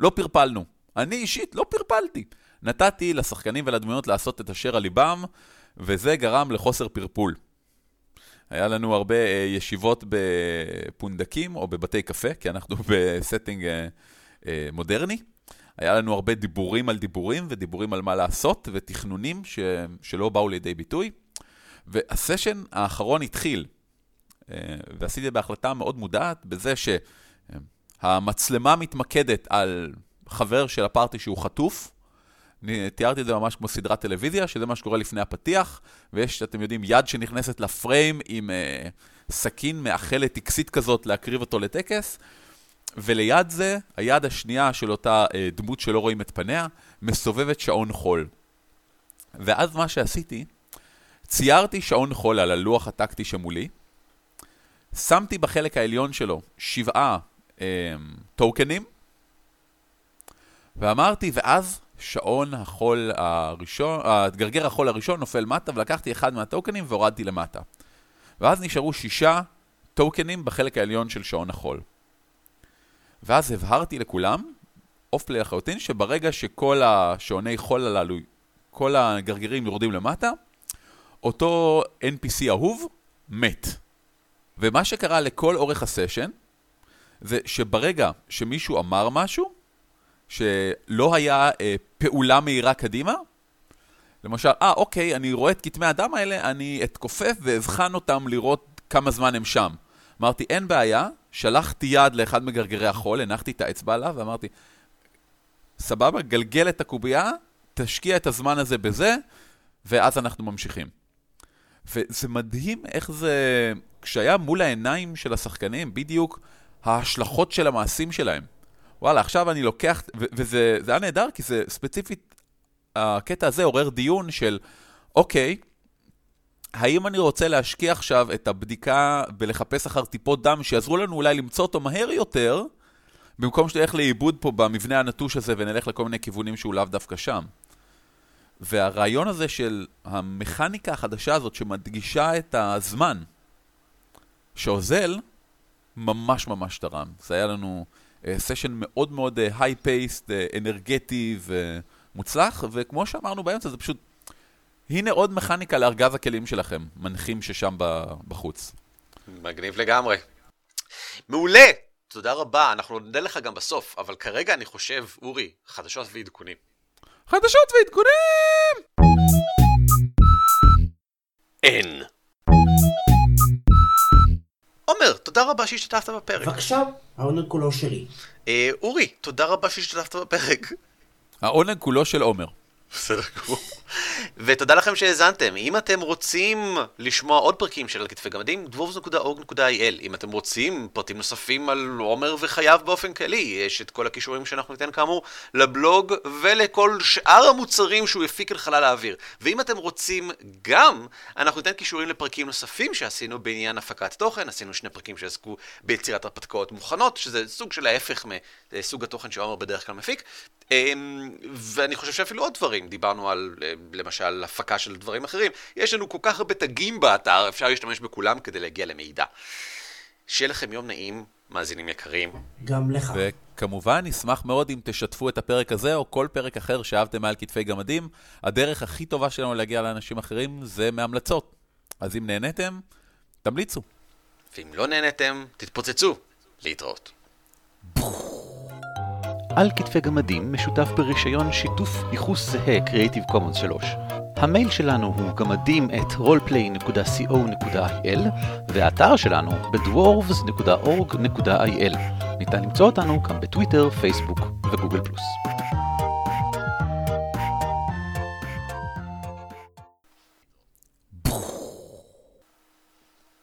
לא פרפלנו. אני אישית לא פרפלתי. נתתי לשחקנים ולדמויות לעשות את אשר על ליבם, וזה גרם לחוסר פרפול. היה לנו הרבה אה, ישיבות בפונדקים או בבתי קפה, כי אנחנו ב setting אה, מודרני. היה לנו הרבה דיבורים על דיבורים ודיבורים על מה לעשות ותכנונים ש... שלא באו לידי ביטוי. והסשן האחרון התחיל, אה, ועשיתי בהחלטה מאוד מודעת בזה שהמצלמה מתמקדת על חבר של הפארטי שהוא חטוף. אני תיארתי את זה ממש כמו סדרת טלוויזיה, שזה מה שקורה לפני הפתיח, ויש, אתם יודעים, יד שנכנסת לפריים עם אה, סכין מאכלת טקסית כזאת להקריב אותו לטקס, וליד זה, היד השנייה של אותה אה, דמות שלא רואים את פניה, מסובבת שעון חול. ואז מה שעשיתי, ציירתי שעון חול על הלוח הטקטי שמולי, שמתי בחלק העליון שלו שבעה אה, טוקנים, ואמרתי, ואז שעון החול הראשון, גרגר החול הראשון נופל מטה, ולקחתי אחד מהטוקנים והורדתי למטה. ואז נשארו שישה טוקנים בחלק העליון של שעון החול. ואז הבהרתי לכולם, אוף פליי לחלוטין, שברגע שכל השעוני חול הללו, כל הגרגירים יורדים למטה, אותו NPC אהוב מת. ומה שקרה לכל אורך הסשן, זה שברגע שמישהו אמר משהו, שלא היה אה, פעולה מהירה קדימה, למשל, אה, אוקיי, אני רואה את כתמי הדם האלה, אני אתכופף ואבחן אותם לראות כמה זמן הם שם. אמרתי, אין בעיה, שלחתי יד לאחד מגרגרי החול, הנחתי את האצבע עליו ואמרתי, סבבה, גלגל את הקובייה, תשקיע את הזמן הזה בזה, ואז אנחנו ממשיכים. וזה מדהים איך זה, כשהיה מול העיניים של השחקנים, בדיוק ההשלכות של המעשים שלהם. וואלה, עכשיו אני לוקח, וזה היה נהדר, כי זה ספציפית, הקטע הזה עורר דיון של, אוקיי, האם אני רוצה להשקיע עכשיו את הבדיקה בלחפש אחר טיפות דם שיעזרו לנו אולי למצוא אותו מהר יותר, במקום שנלך לאיבוד פה במבנה הנטוש הזה ונלך לכל מיני כיוונים שהוא לאו דווקא שם. והרעיון הזה של המכניקה החדשה הזאת שמדגישה את הזמן, שאוזל, ממש ממש תרם. זה היה לנו סשן uh, מאוד מאוד היי-פייסט, uh, אנרגטי ומוצלח, וכמו שאמרנו באמצע, זה פשוט הנה עוד מכניקה לארגז הכלים שלכם, מנחים ששם בחוץ. מגניב לגמרי. מעולה! תודה רבה, אנחנו נודה לך גם בסוף, אבל כרגע אני חושב, אורי, חדשות ועדכונים. חדשות ועדכונים! אין. עומר, תודה רבה שהשתתפת בפרק. בבקשה, העונג כולו שלי. אה, אורי, תודה רבה שהשתתפת בפרק. העונג כולו של עומר. בסדר גמור. ותודה לכם שהאזנתם. אם אתם רוצים לשמוע עוד פרקים של כתפי גמדים, dwarves.org.il. אם אתם רוצים פרטים נוספים על עומר וחייו באופן כללי, יש את כל הכישורים שאנחנו ניתן כאמור לבלוג ולכל שאר המוצרים שהוא יפיק אל חלל האוויר. ואם אתם רוצים גם, אנחנו ניתן כישורים לפרקים נוספים שעשינו בעניין הפקת תוכן. עשינו שני פרקים שעסקו ביצירת הרפתקאות מוכנות, שזה סוג של ההפך מסוג התוכן שעומר בדרך כלל מפיק. אמ, ואני חושב שאפילו עוד דברים, דיברנו על אה, למשל הפקה של דברים אחרים, יש לנו כל כך הרבה תגים באתר, אפשר להשתמש בכולם כדי להגיע למידע. שיהיה לכם יום נעים, מאזינים יקרים. גם לך. וכמובן, נשמח מאוד אם תשתפו את הפרק הזה או כל פרק אחר שאהבתם מעל כתפי גמדים. הדרך הכי טובה שלנו להגיע לאנשים אחרים זה מהמלצות. אז אם נהניתם, תמליצו. ואם לא נהניתם, תתפוצצו. להתראות. על כתפי גמדים משותף ברישיון שיתוף ייחוס זהה Creative Commons 3. המייל שלנו הוא גמדים את roleplay.co.il והאתר שלנו בדוורבס.org.il. ניתן למצוא אותנו גם בטוויטר, פייסבוק וגוגל פלוס.